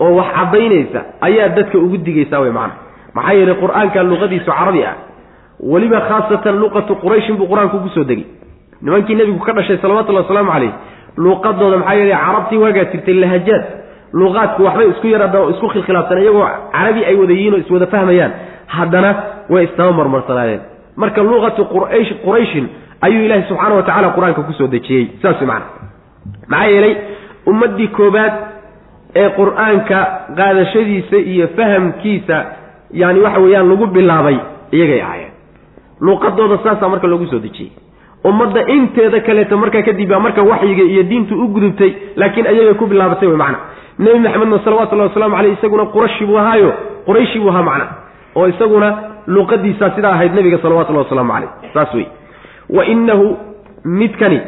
oo wax caddaynaysa ayaa dadka ugu digaysaa wey macana maxaa yeelay qur'aanka luqadiisu carabi ah. Weliba khaasatan luqatu qurayshin buu qur'aanku ku soo degay. Nimankii nebigu ka dhashay salawatullahi wasalaamu caleyh luuqadooda maxaa yeelay carabtii waagaa jirtay lahajaad. Luuqaadku waxbay isku yara isku khilkhilaafsan iyagoo carabi ay wada yihiin oo iswada fahmayaan. Haddana way istaba marmarsanaayeen marka luqatu quraysh qurayshin ayuu ilaahi subxaana wa tacala qur'aanka ku soo dejiyey. Saas macana maxaa yeelay ummaddii koobaad ee qur'aanka qaadashadiisa iyo fahamkiisa yani waxa weeyaan lagu bilaabay iyagay ahaayeen. Luuqadooda saasaa marka loogu soo dejiyey. Ummadda inteeda kaleeto markaa kadib baa marka waxyiga iyo diintu u gudubtay laakiin ayagay ku bilaabatay wey macna. Nebi maxamedna salawatullahi waslamu caleyh isaguna qurashi buu ahaayo. Qurayshi buu ahaa macna. Oo isaguna luuqadiisaa sidaa ahayd nebiga salawatullahi wasalaamu caleyh saas wey wa inahu midkani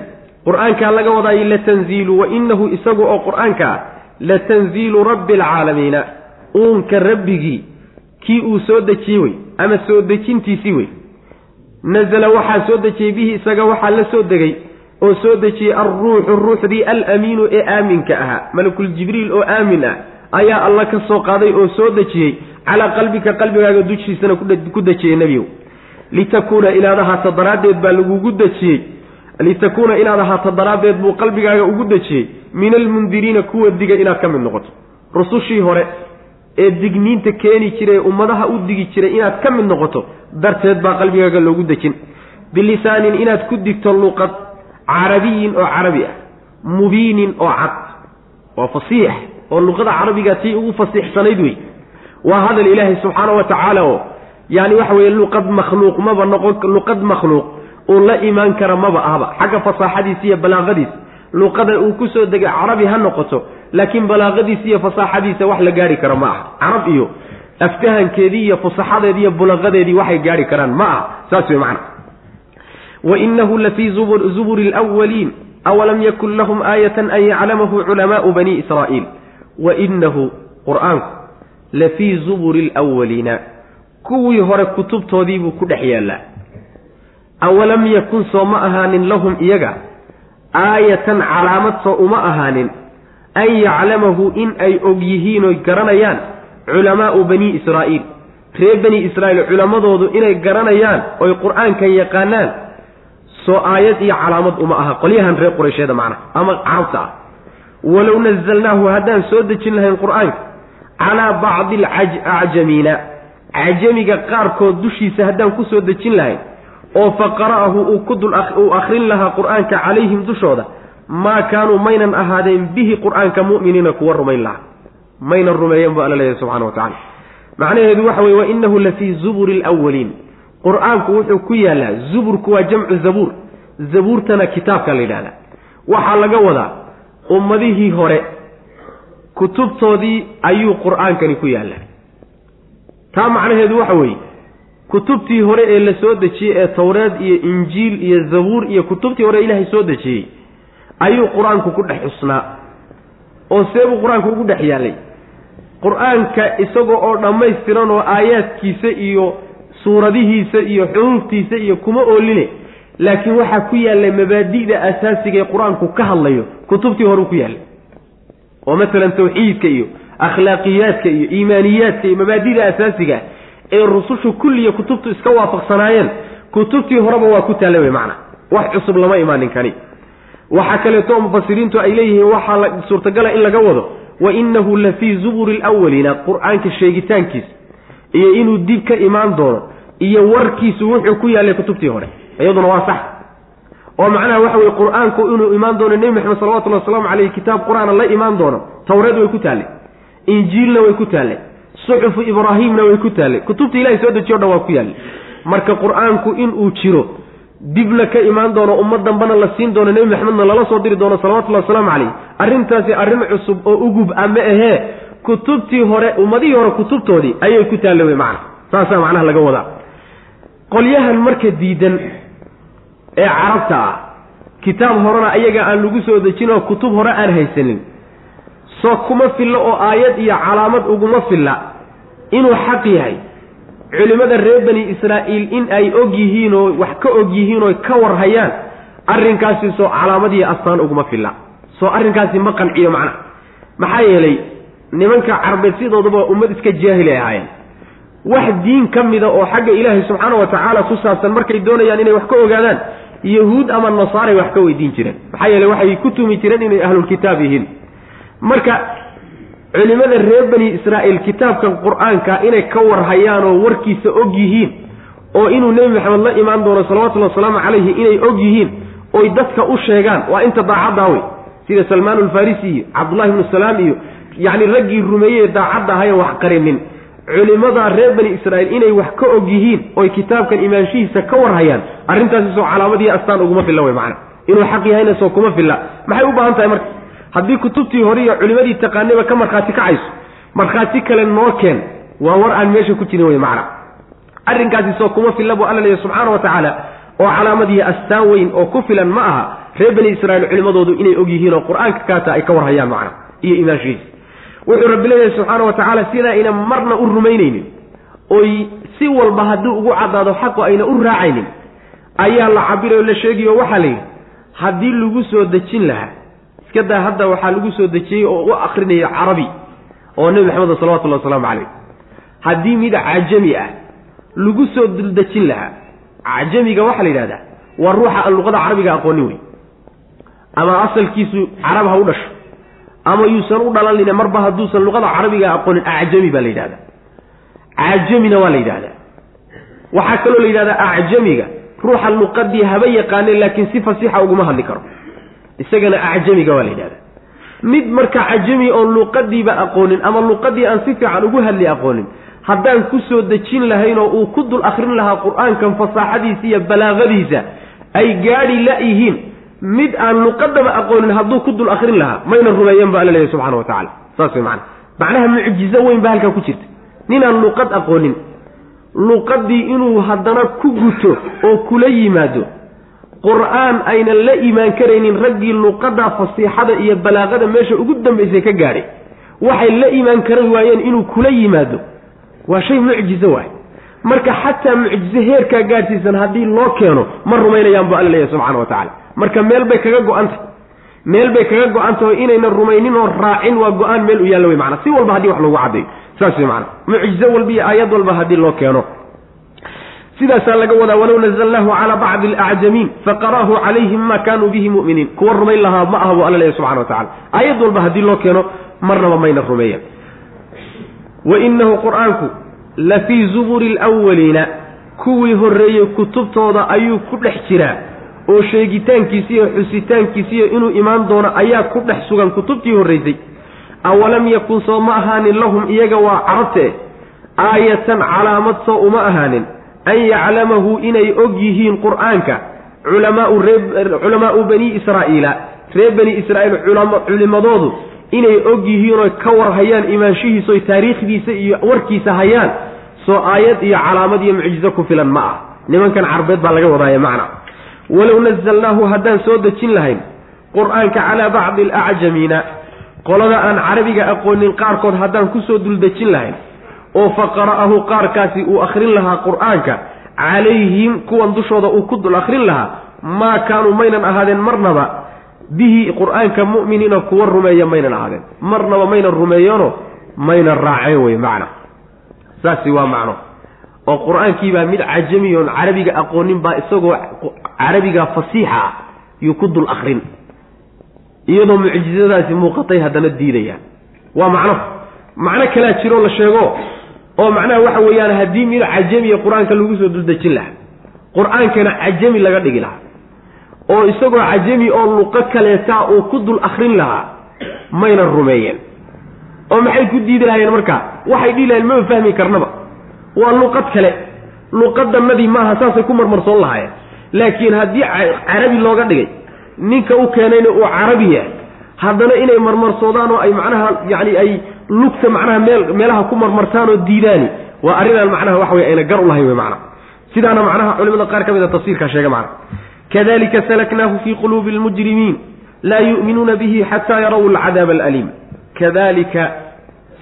qur'aankaa laga wadaayo latanziilu wa inahu isagu oo qur'aanka ah latanziilu rabbi alcaalamiina uunka rabbigii kii uu soo dejiyey wey ama soo dejintiisii wey. Nazala waxaa soo dejiyey bihi isaga waxaa la soo degay oo soo dejiyey alruuxu ruuxdii alamiinu ee aaminka ahaa. Malakul jibriil oo aamin ah ayaa alla ka soo qaaday oo soo dejiyey calaa qalbika qalbigaaga dushiisana ku dejiyey nebiyow litakuuna inaad ahaato daraaddeed baa lagugu dejiyey. Litakuuna inaad ahaato daraaddeed buu qalbigaaga ugu dejiyey. Min almundiriina kuwa diga inaad ka mid noqoto. Rusushii hore ee digniinta keeni jiray ummadaha u digi jiray inaad ka mid noqoto darteed baa qalbigaaga loogu dejin. Bilisaanin inaad ku digto luqad carabiyin oo carabi ah mubiinin oo cad. Oo fasiix oo luqada carabiga tii ugu fasiixsanayd wey waa hadal ilaahay subxaana wa tacaala oo yaani waxa weeye luqad makhluuq maba noqon luqad makhluuq. Uu la imaan kara maba ahba xagga fasaaxadiisa iyo balaaqadiisa luqada uu ku soo degay carabi ha noqoto laakiin balaaqadiisa iyo fasaaxadiisa wax la gaari karo ma aha. Carab iyo aftahankeedii iyo fusaxadeedii iyo bulaqadeedii waxay gaari karaan ma aha. Saas wey macana wa inahu lafii zuburi lwaliin awalam yakun lahum aayatan an yaclamahu culamaau bani israa'iil. Wa inahu qur'aanku lafii zuburi lwaliina kuwii hore kutubtoodiibuu ku dhex yaallaa. Awalam yakun soo ma ahaanin lahum iyaga? Aayatan calaamad soo uma ahaanin. An yaclamahu in ay og yihiin oy garanayaan culamaau bani israa'iil. Reer bani israa'iil culammadoodu inay garanayaan oy qur'aankan yaqaanaan soo aayad iyo calaamad uma aha. Qolyahan reer quraysheeda macnaha ama carabta ah. Walow nazalnaahu haddaan soo dejin lahayn qur'aanka calaa bacdi alacjamiina cajamiga qaarkood dushiisa haddaan ku soo dejin lahayn oo fa qara'ahu uu ku dul uu akhrin lahaa qur'aanka calayhim dushooda maa kaanuu maynan ahaadeen bihi qur'aanka mu'miniina kuwa rumayn lahaa. Maynan rumeeyeen bu alla leeyahay subxana wa tacala macnaheedu waxa weye wa inahu la fii zuburi alwaliin qur'aanku wuxuu ku yaallaa zuburku waa jamcu zabuur. Zabuurtana kitaabka la yidhahdaa waxaa laga wadaa ummadihii hore kutubtoodii ayuu qur'aankani ku yaallaa taa macnaheedu waxa weeye kutubtii hore ee la soo dejiyey ee towreed iyo injiil iyo zabuur iyo kutubtii hore ilaahay soo dejiyey ayuu qur'aanku ku dhex xusnaa. Oo seebuu qur'aanku ugu dhex yaallay qur'aanka isagoo oo dhammaystiran oo aayaadkiisa iyo suuradihiisa iyo xuruuftiisa iyo kuma ooline laakiin waxaa ku yaallay mabaadi'da asaasiga ee qur'aanku ka hadlayo kutubtii horeu ku yaallay. Oo masalan tawxiidka iyo akhlaaqiyaadka iyo iimaaniyaadka iyo mabaadida asaasiga ee rusushu kulliya kutubtu iska waafaqsanaayeen kutubtii horeba waa ku taalla wey macna wax cusub lama imaanin kani. Waxaa kaleeto mufasiriintu ay leeyihiin waxaa la suurtagala in laga wado wa innahu la fii zuburi lwaliina qur'aanka sheegitaankiisa iyo inuu dib ka imaan doono iyo warkiisu wuxuu ku yaallay kutubtii hore. Iyaduna waa sax. Oo macnaha waxa weye qur'aanku inuu imaan doono nebi maxamed salawatullhi wasalaamu caleyh kitaab qur'aana la imaan doono tawreed way ku taallay injiilna way ku taallay suxufu ibraahimna way ku taallay kutubta ilahay soo dejiyo dhan waa ku yaallay. Marka qur'aanku inuu jiro dibna ka imaan doono ummad dambana la siin doono nebi maxamedna lala soo diri doono salawatullahi wasalaamu caleyh arrintaasi arrin cusub oo ugub ama ahee kutubtii hore ummadihii hore kutubtoodii ayay ku taalla wey macna. Saasaa macnaha laga wadaa. Qolyahan marka diidan ee carabta ah kitaab horena ayaga aan lagu soo dejin oo kutub hore aan haysanin soo kuma fillo oo aayad iyo calaamad uguma filla. Inuu xaq yahay. Culimmada reer bani israa'iil in ay og yihiin oo wax ka og yihiin oo ka warhayaan arrinkaasi soo calaamad iyo astaan uguma filla. Soo arrinkaasi ma qanciyo macna. Maxaa yeelay nimanka carbeed sidooduba ummad iska jaahil ay ahaayeen. Wax diin ka mida oo xagga ilaahay subxaana wa tacaala ku saabsan markay doonayaan inay wax ka ogaadaan yahuud ama nasaaray wax ka weydiin jireen. Maxaa yeele waxay ku tumi jireen inay ahlulkitaab yihiin marka culimada reer bani israa'iil kitaabkan qur'aanka inay ka warhayaan oo warkiisa og yihiin oo inuu nebi maxamed la imaan doono salawatullahi wasalaamu calayhi inay og yihiin oy dadka u sheegaan waa inta daacaddaa wey sida salmaan alfarisi iyo cabdullahi ibnu salaam iyo yacni raggii rumeeyey daacadda ahayen wax qarinin culimada reer bani israa'iil inay wax ka og yihiin oy kitaabkan imaanshihiisa ka warhayaan arrintaasi soo calaamadii astaan uguma filla wey macana. Inuu xaq yahayna soo kuma filla. Maxay u baahan tahay marka haddii kutubtii hore iyo culimadii taqaanayba ka markhaati kacayso markhaati kale noo keen waa war aan meesha ku jirin wey macana arrinkaasi soo kuma filla buu alla leeyahy subxaana wa tacaala oo calaamadii astaan weyn oo ku filan ma aha reer bani israiil culimadoodu inay og yihiin oo qur'aanka kaata ay ka warhayaan macna iyo imaanshihiisa wuxuu rabbi leeyahay subxaana wa tacaala sida ayna marna u rumaynaynin oy si walba haddii ugu caddaado xaqu ayna u raacaynin ayaa la cabirayo la sheegayo waxaa la yidhi haddii lagu soo dejin lahaa iska daa hadda waxaa lagu soo dejiyey oo u akrinaya carabi oo nebi maxamed salawatullahi wasalaamu calayh. Haddii mid cajami ah lagu soo duldejin lahaa cajamiga waxaa la yidhahdaa waa ruuxa aan luqada carabiga aqoonin wey ama asalkiisu carab ha u dhasho ama yuusan u dhalanine marba hadduusan luqada carabiga aqoonin acjami baa la yidhahdaa. Cajamina waa la yidhahdaa. Waxaa kaloo la yidhahdaa acjamiga ruuxa luqadii haba yaqaane laakiin si fasiixa uguma hadli karo isagana acjamiga waa la yidhahdaa. Mid marka cajami oon luqadiiba aqoonin ama luqadii aan si fiican ugu hadli aqoonin haddaan ku soo dejin lahayn oo uu ku dul akrin lahaa qur'aankan fasaaxadiisa iyo balaaqadiisa ay gaadhi la-yihiin mid aan luqadaba aqoonin hadduu ku dul akrin lahaa mayna rumeeyeen ba alla leeyahy subxana wa tacala saas way macana macnaha mucjizo weyn baa halkaa ku jirta. Ninaan luqad aqoonin luqadii inuu haddana ku guto oo kula yimaado qur'aan aynan la imaan karaynin raggii luqada fasiixada iyo balaaqada meesha ugu dambaysay ka gaadhay. Waxay la imaan karan waayeen inuu kula yimaado. Waa shay mucjizo waay. Marka xataa mucjizo heerkaa gaadhsiisan haddii loo keeno ma rumaynayaan bu alla leeyahy subxana wa tacala marka meel bay kaga go-antah meel bay kaga go-antaho inayna rumaynin oo raacin waa go'aan meel u yaalla wey maana si walba haddii wax lagu caddayo saas wey maana mucjizo walba iyo aayad walba haddii loo keeno sidaasaa laga wadaa walow nazalnaahu calaa bacdi alacjamiin faqara'ahu calayhim ma kaanuu bihi mu'miniin. Kuwa rumayn lahaa ma aha buu alla leeyahy subxana wa tacala aayad walba haddii loo keeno marnaba mayna rumeeyan wa inahu qur'aanku la fii zuburi lwaliina kuwii horreeyey kutubtooda ayuu ku dhex jiraa oo sheegitaankiisi iyo xusitaankiisiiyo inuu imaan doono ayaa ku dhex sugan kutubtii horraysay awalam yakun soo ma ahaanin lahum iyaga waa carabte aayatan calaamad soo uma ahaanin an yaclamahu inay og yihiin qur'aanka culamaau bani israa'iila reer bani israa'iil culimadoodu inay og yihiin oy ka war hayaan imaanshihiisa oy taariikhdiisa iyo warkiisa hayaan soo aayad iyo calaamad iyo mucjizo ku filan ma ah nimankan carbeed baa laga wadaaya macna walow nazalnaahu haddaan soo dejin lahayn qur'aanka calaa bacdi alacjamiina qolada aan carabiga aqoonin qaarkood haddaan ku soo duldejin lahayn oo fa qara'ahu qaarkaasi uu akhrin lahaa qur'aanka calayhim kuwan dushooda uu ku dul akhrin lahaa maa kaanuu maynan ahaadeen marnaba bihi qur'aanka mu'miniina kuwa rumeeya maynan ahaadeen. Marnaba maynan rumeeyeenoo maynan raaceen wey macna. Saasi waa macno. Oo qur'aankiibaa mid cajami oon carabiga aqoonin baa isagoo carabiga fasiixa ah yuu ku dul akrin iyadoo mucjizadaasi muuqatay haddana diidayaan waa macno. Macno kalaa jiroo la sheego oo macnaha waxa weeyaan haddii mid cajamiya qur'aanka lagu soo duldejin lahaa qur'aankana cajami laga dhigi lahaa oo isagoo cajami oo luqo kaleetaa uu ku dul akrin lahaa mayna rumeeyeen. Oo maxay ku diidi lahayeen markaa waxay dhihi lahayeen maba fahmi karnaba. Waa luqad kale. Luqadanadii maaha saasay ku marmarsoon lahaayeen. Laakiin haddii carabi looga dhigay ninka u keenayna uu carabi yahay haddana inay marmarsoodaan oo ay macnaha yacni ay lugta macnaha meel meelaha ku marmartaan oo diidaani. Waa arrinaan macnaha waxa wey ayna gar u lahayn wey macnaha sidaana macnaha culimada qaar ka mid a tafsiirkaa sheega macna. Kadalika salaknaahu fii quluubi almujrimiin laa yu'minuuna bihi xataa yaraw alcadaaba alaliim. Kadalika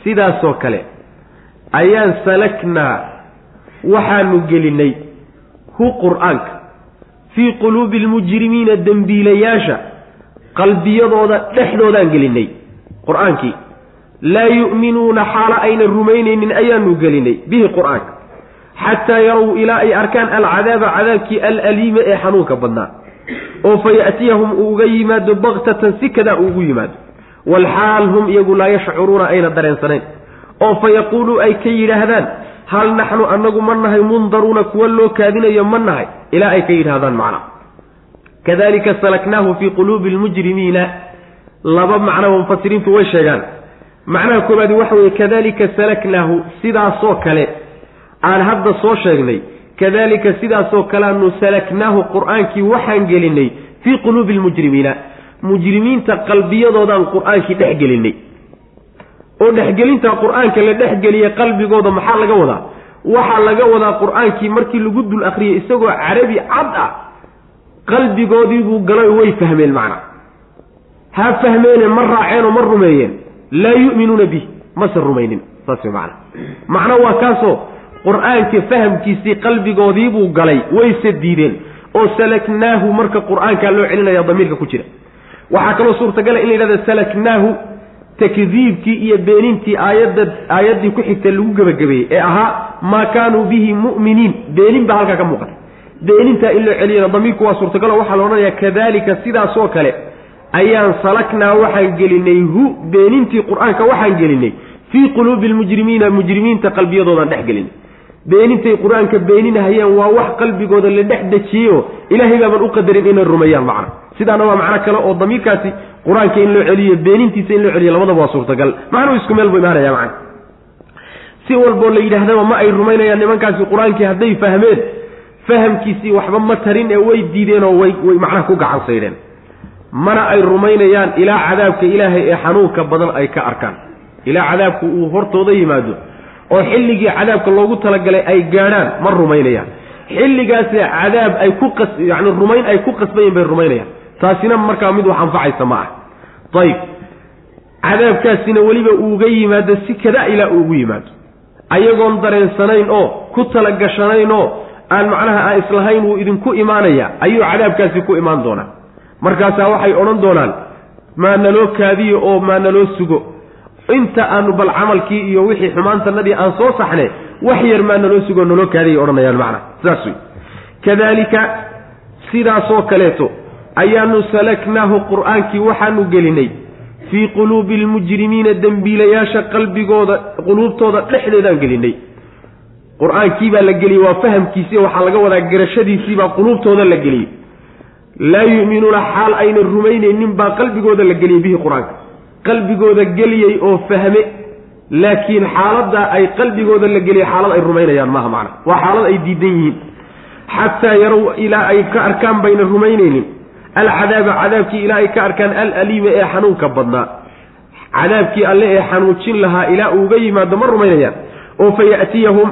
sidaasoo kale ayaan salaknaa waxaanu gelinay hu qur'aanka fii quluubi almujrimiina dembiilayaasha qalbiyadooda dhexdoodaan gelinay qur'aankii laa yu'minuuna xaalo ayna rumaynaynin ayaanu gelinay bihi qur'aanka xataa yarow ilaa ay arkaan alcadaaba cadaabkii alaliima ee xanuunka badnaa oo fa ya'tiyahum uu uga yimaado baktatan si kadaa uu ugu yimaado. Walxaal hum iyagu laa yashcuruuna ayna dareensanayn oo fa yaquuluu ay ka yidhaahdaan hal naxnu annagu ma nahay mundaruuna kuwa loo kaadinayo ma nahay. Ilaa ay ka yidhaahdaan macna kadalika salaknaahu fii quluubi lmujrimiina laba macnaba mufasiriintu way sheegaan. Macnaha koobaadi waxa weeye kadalika salaknaahu sidaasoo kale. Aan hadda soo sheegnay kadalika sidaasoo kaleanu salaknaahu qur'aankii waxaan gelinay fii quluubi lmujrimiina mujrimiinta qalbiyadoodaan qur'aankii dhex gelinay. Oo dhexgelinta qur'aanka la dhexgeliye qalbigooda maxaa laga wadaa? Waxaa laga wadaa qur'aankii markii lagu dul akriyay isagoo carabi cad ah qalbigoodiibuu galay way fahmeen macna. Ha fahmeene ma raaceen oo ma rumeeyeen. Laa yu'minuuna bih mase rumaynin. Saas macna. Macno waa kaasoo qur'aanka fahamkiisii qalbigoodiibuu galay wayse diideen oo salaknaahu marka qur'aankaa loo celinaya damiirka ku jira. Waxaa kaloo suurtagala in la yidhahda salaknaahu takdiibkii iyo beenintii aayadda aayaddii ku xigtay lagu gebagabeeyey ee ahaa maa kaanuu bihi mu'miniin. Beenin baa halkaa ka muuqatay beenintaa in loo celiyana damiirku waa suurtagalo waxaa la odhanayaa kadalika sidaasoo kale ayaan salaknaa waxaan gelinay hu beenintii qur'aanka waxaan gelinay fii quluubi lmujrimiina mujrimiinta qalbiyadoodaan dhex gelinay beenintay qur'aanka beeninahayeen waa wax qalbigooda la dhex dejiyeyo ilaahay baaban u qadarin inay rumeeyaan macna. Sidaana waa macno kale oo damiirkaasi qur'aanka in loo celiyo beenintiisa in loo celiyo labadaba waa suurtagal. Macnuhu isku meel buu imaanaya macna. Si walboo la yidhaahdaba ma ay rumaynayaan nimankaasi qur'aankii hadday fahmeen fahamkiisii waxba ma tarin ee way diideen oo way way macnaha ku gacan saydheen mana ay rumaynayaan ilaa cadaabka ilaahay ee xanuunka badan ay ka arkaan. Ilaa cadaabku uu hortooda yimaado. Oo xilligii cadaabka loogu talagalay ay gaadhaan ma rumaynayaan. Xilligaasi cadaab ay ku qas yani rumayn ay ku qasbayin bay rumaynayaan. Taasina markaa mid wax anfacaysa ma ah. Ayib cadaabkaasina weliba uuga yimaado si kada ilaa uu ugu yimaado. Ayagoon dareensanayn oo ku talagashanayn oo aan macnaha aan islahayn wuu idinku imaanaya ayuu cadaabkaasi ku imaan doonaa. Markaasaa waxay odhan doonaan maa naloo kaadiyo oo maa naloo sugo? Inta aanu bal camalkii iyo wixii xumaantanadii aan soo saxne wax yar maa naloo sugo naloo kaadiyay odhanayaan macna. Saas wey kadaalika sidaasoo kaleeto ayaanu salaknaahu qur'aankii waxaanu gelinay fii quluubi almujrimiina dembiilayaasha qalbigooda quluubtooda dhexdeedaan gelinay qur'aankii baa la geliyey waa fahamkiisii waxaa laga wadaa garashadiisiibaa quluubtooda la geliyey. Laa yu'minuuna xaal ayna rumaynaynin baa qalbigooda la geliyey bihi qur'aanka. Qalbigooda geliyey oo fahme laakiin xaaladda ay qalbigooda la geliyey xaalad ay rumaynayaan maaha macna. Waa xaalad ay diidan yihiin. Xataa yarow ilaa ay ka arkaan bayna rumaynaynin. Alcadaaba cadaabkii ilaa ay ka arkaan alaliima ee xanuunka badnaa. Cadaabkii alle ee xanuujin lahaa ilaa uuga yimaado ma rumaynayaan. Oo fa ya'tiyahum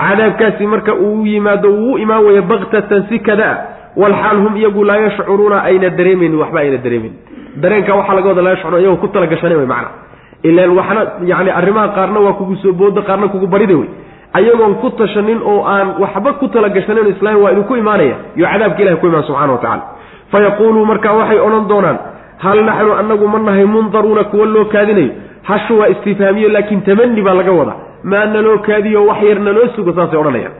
cadaabkaasi marka uu yimaado uu u imaan weeye baktatan si kada walxaal hum iyagu laa yashcuruuna ayna dareemaynin waxba ayna dareemaynin dareenka waxaa laga wada laa yashcuruuna iyagoo ku talagashane wey macna. Ilaan waxna yacni arrimaha qaarna waa kugu soo booda qaarna kugu barida wey ayagoon ku tashanin oo aan waxba ku talagashanin islaam waa idinku imaanaya. Iyo cadaabka ilahay ku imaan subxana wa tacala fayaquuluu markaa waxay odhan doonaan hal naxnu annagu ma nahay mundaruuna kuwa loo kaadinayo? Hashu waa istifhaamiyo laakiin tamani baa laga wadaa maa naloo kaadiyo wax yar naloo sugo saasay odhanayaan.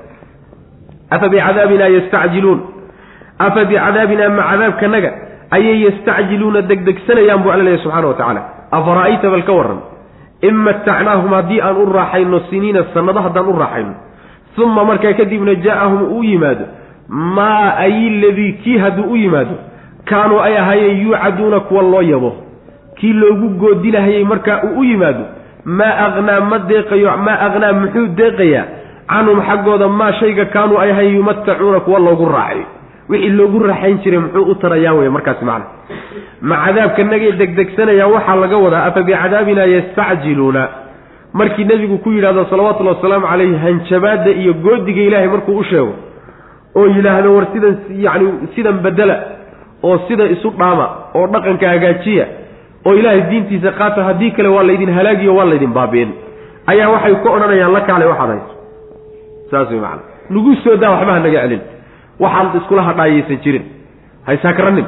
Afa bicadaabina yastacjiluun? Afa bicadaabina ma cadaabkanaga ayay yastacjiluuna degdegsanayaan buu alla leeyahy subxana wa tacaala. Afara'ayta bal ka warran? In matacnaahum haddii aan u raaxayno siniina sannado haddaan u raaxayno. Uma markaa kadibna jaa'ahum uu yimaado. Maa ay ladii kii hadduu u yimaado? Kaanuu ay ahaayeen yuucaduuna kuwa loo yabo. Kii loogu goodinahayay markaa uu u yimaado maa aqnaa ma deeqayo maa aqnaa muxuu deeqayaa? Canhum xaggooda maa shayga kaanuu ay ahayn yumatacuuna kuwa loogu raaxayo wixii loogu raaxayn jiray muxuu u tarayaa wey markaasi macna. Ma cadaabka nagay degdegsanayaan waxaa laga wadaa afa bicadaabina yastacjiluuna? Markii nebigu ku yidhahdo salawatullahi wasalaamu calayhi hanjabaadda iyo goodiga ilaahay markuu u sheego oo yidhaahdo war sidan yacni sidan bedela oo sida isu dhaama oo dhaqanka hagaajiya oo ilaahay diintiisa qaata haddii kale waa laydin halaagiyo waa laydin baabi'in ayaa waxay ku odhanayaan la kaale waxaad hayso. Saas wey macana nagu soo daa waxba ha naga celin. Waxaan iskula hadhaayaysan jirin. Haysakranin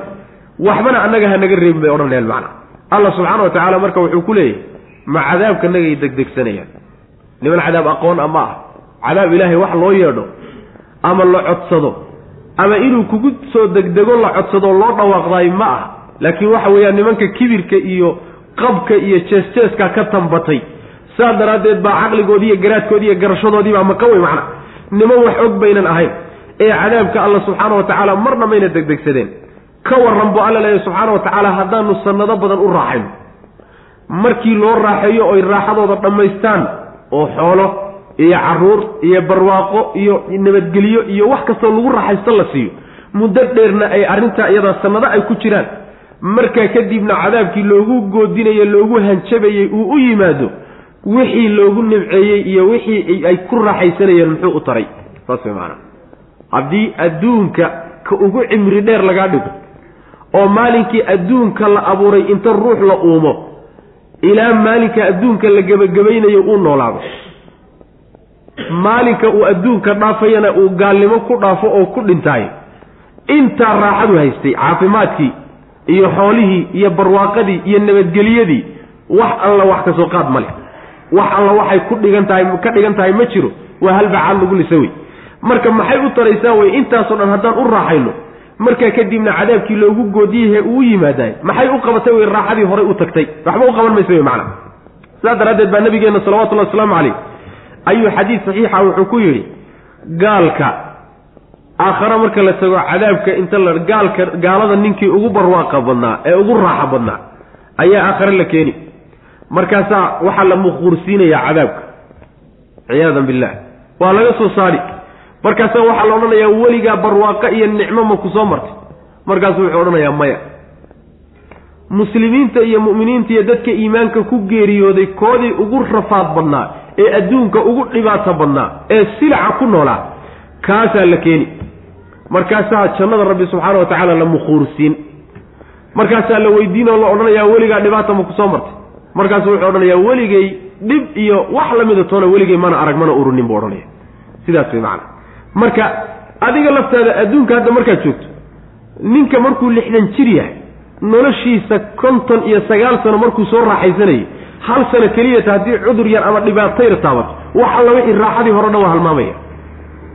waxbana annaga ha naga reebin bay odhanayaan macana allah subxaana wa tacaala marka wuxuu ku leeyahy ma cadaabka nagay degdegsanayaan? Niman cadaab aqoon a ma ah cadaab ilaahay wax loo yeedho ama la codsado ama inuu kugu soo degdego la codsado loo dhawaaqdaay ma ah laakiin waxa weeyaan nimanka kibirka iyo qabka iyo jees-jeeskaa ka tambatay saas daraaddeed baa caqligoodii iyo garaadkoodii iyo garashadoodii baa maka wey macna. Niman wax og baynan ahayn ee cadaabka alla subxaana wa tacaala marna mayna degdegsadeen. Ka warran buu alla leeyahy subxaana wa tacaala haddaanu sannado badan u raaxayno markii loo raaxeeyo oy raaxadooda dhammaystaan oo xoolo iyo carruur iyo barwaaqo iyo nabadgelyo iyo wax kastoo lagu raaxaysto la siiyo muddo dheerna ay arrintaa iyadaa sannado ay ku jiraan markaa kadibna cadaabkii loogu goodinayo loogu hanjabayey uu u yimaado wixii loogu nimceeyey iyo wixii ay ku raaxaysanayeen muxuu u taray. Saas way maanaa haddii adduunka ka ugu cimri dheer lagaa dhigo oo maalinkii adduunka la abuuray inta ruux la uumo ilaa maalinka adduunka la gebagabaynayo uu noolaado. Maalinka uu adduunka dhaafayana uu gaalnimo ku dhaafo oo ku dhintaayo intaa raaxadu haystay caafimaadkii iyo xoolihii iyo barwaaqadii iyo nabadgeliyadii wax alla wax ka soo qaad ma leh. Wax alla waxay ku dhigan tahay ka dhigan tahay ma jiro waa halbacaad lagu lisa wey. Marka maxay u taraysaa wey intaasoo dhan haddaan u raaxayno? Markaa kadibna cadaabkii loogu goodiyahe uu yimaadaay maxay u qabatay wey raaxadii horay u tagtay? Waxba u qaban maysa wey macana sidaas daraaddeed baa nabigeenna salawatullahi wasalaamu calayh ayuu xadiid saxiixa wuxuu ku yidhi gaalka aakhare marka la tago cadaabka inta la gaalka gaalada ninkii ugu barwaaqa badnaa ee ugu raaxa badnaa ayaa aakhare la keeni. Markaasaa waxaa la muquursiinayaa cadaabka. Ciyaadan billah waa laga soo saari. Markaasaa waxaa la odhanayaa weligaa barwaaqo iyo nicmo ma ku soo martay markaasuu wuxuu odhanayaa maya. Muslimiinta iyo mu'miniinta iyo dadka iimaanka ku geeriyooday koodii ugu rafaad badnaa ee adduunka ugu dhibaato badnaa ee silaca ku noolaa kaasaa la keeni markaasaa jannada rabbi subxaana wa tacaala la mukhuursiin. Markaasaa la weydiin oo la odhanayaa weligaa dhibaata ma ku soo martay. Markaasu wuxuu odhanayaa weligay dhib iyo wax lamida toona weligay mana arag mana urunin buu odhanaya sidaas way macana marka adiga laftaada adduunka hadda markaad joogto ninka markuu lixdan jir yahay noloshiisa konton iyo sagaal sano markuu soo raaxaysanayay hal sano keliyata haddii cudur yar ama dhibaatayr taabato wax alla wixii raaxadii hore dhan waa halmaamaya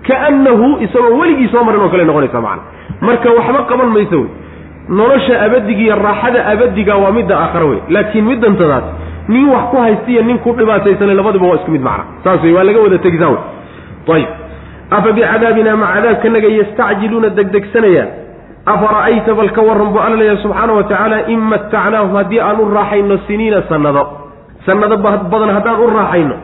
kaannahu isagoo weligii soo marin oo kale noqonaysa macana marka waxba qaban mayso. Wey nolosha abadiga iyo raaxada abadiga waa midda aakhare wey laakiin middantadaas nin wax ku haystiyo nin ku dhibaataysanay labadiba waa isku mid macna. Saas wey waa laga wada tegisaa wey ayib afa bicadaabina ma cadaabkanaga yastacjiluuna degdegsanayaan afara'ayta bal ka warran buu alla leeyahay subxaana wa tacaala in matacnaahum haddii aan u raaxayno siniina sannado. Sannado badan haddaan u raaxayno.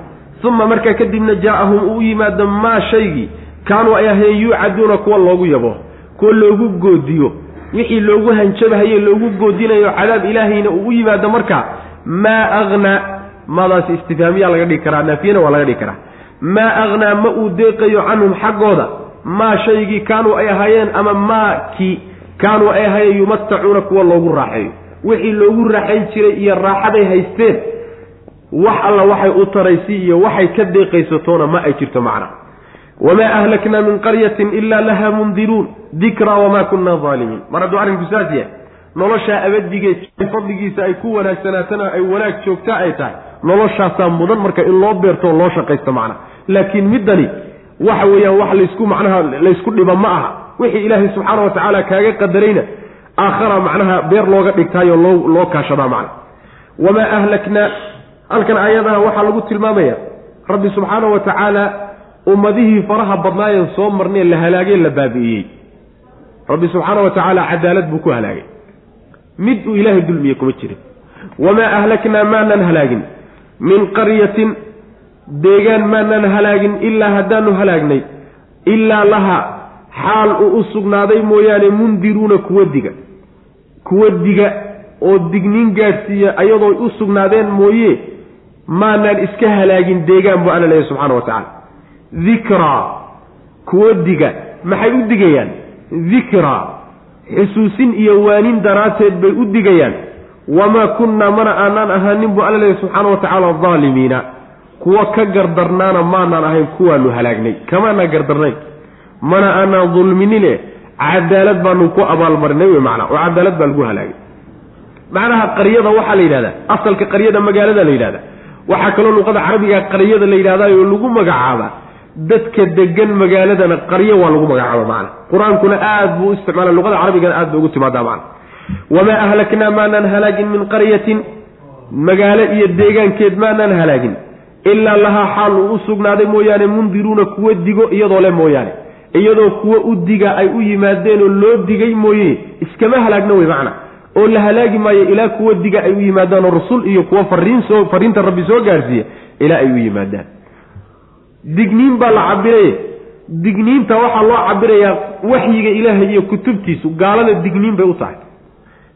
Uma markaa kadibna jaa'ahum uu yimaado maa shaygii kaanuu ay ahayn yuucaduuna kuwa loogu yabo kuwa loogu goodiyo. Wixii loogu hanjabahaye loogu goodinayo cadaab ilaahayna uu u yimaado markaa maa aknaa maadaasi istifhaamiyaa laga dhigi karaa naafiyana waa laga dhigi karaa. Maa aknaa ma uu deeqayo canhum xaggooda. Maa shaygii kaanuu ay ahaayeen ama maa kii kaanuu ay ahaayeen yumatacuuna kuwa loogu raaxeeyo. Wixii loogu raaxayn jiray iyo raaxaday haysteen wax alla waxay u taraysi iyo waxay ka deeqaysatoona ma ay jirto macna wamaa ahlaknaa min qaryatin ilaa laha mundiruun dikraa wamaa kunna aalimiin mar hadduu arrinku saas yahay noloshaa abadigeed fadligiisa ay ku wanaagsanaatana ay wanaag joogta ay tahay. Noloshaasaa mudan marka in loo beerto oo loo shaqaysto macna laakiin middani waxa weeyaan wax laysku macnaha laysku dhiba ma aha. Wixii ilaahay subxaana wa tacaala kaaga qadarayna aakhara macnaha beer looga dhigtaayo loo loo kaashadaa macna wamaa ahlaknaa halkan aayadaha waxaa lagu tilmaamaya rabbi subxaana wa tacaala ummadihii faraha badnaayeen soo marnee la halaagee la baabi'iyey. Rabbi subxaana wa tacaala cadaalad buu ku halaagay. Mid uu ilaahay dulmiye kuma jirin. Wamaa ahlaknaa maanan halaagin? Min qaryatin deegaan maanan halaagin ilaa haddaanu halaagnay ilaa laha xaal uu u sugnaaday mooyaane mundiruuna kuwa diga. Kuwa diga oo digniin gaadhsiiya ayadoo u sugnaadeen mooye maanaan iska halaagin deegaan buu alla leeyahy subxana wa tacaala dikraa kuwo diga. Maxay u digayaan? Dikraa xusuusin iyo waanin daraadteed bay u digayaan. Wamaa kunnaa mana aanaan ahaanin buu alla leeyahy subxaana wa tacaala daalimiina kuwa ka gardarnaana maanaan ahayn kuwaanu halaagnay. Kamaanaan gardarnayn mana aanaan dulminine. Cadaalad baanu ku abaalmarinay wey macnaa. Oo cadaalad baa lagu halaagay. Macnaha qaryada waxaa la yidhahdaa. Asalka qaryada magaalada la yidhahda waxaa kaloo luqada carabiga qaryada la yidhahdaayoo lagu magacaabaa dadka degan magaaladana qaryo waa lagu magacaaba macna. Qur'aankuna aad buu u isticmaala luqada carabigana aad bay ugu timaadaa macna. Wamaa ahlaknaa maanaan halaagin min qaryatin? Magaalo iyo deegaankeed maanaan halaagin. Ilaa lahaa xaal uu u sugnaaday mooyaane mundiruuna kuwa digo iyadoo le mooyaane. Iyadoo kuwa u diga ay u yimaadeen oo loo digay mooye iskama halaagna wey macna. Oo la halaagi maayo ilaa kuwa diga ay u yimaadaan oo rasul iyo kuwa fariin soo fariinta rabbi soo gaarsiiya ilaa ay u yimaadaan digniin baa la cabiraye digniinta waxaa loo cabirayaa waxyiga ilaahay iyo kutubtiisu gaalada digniin bay u tahay.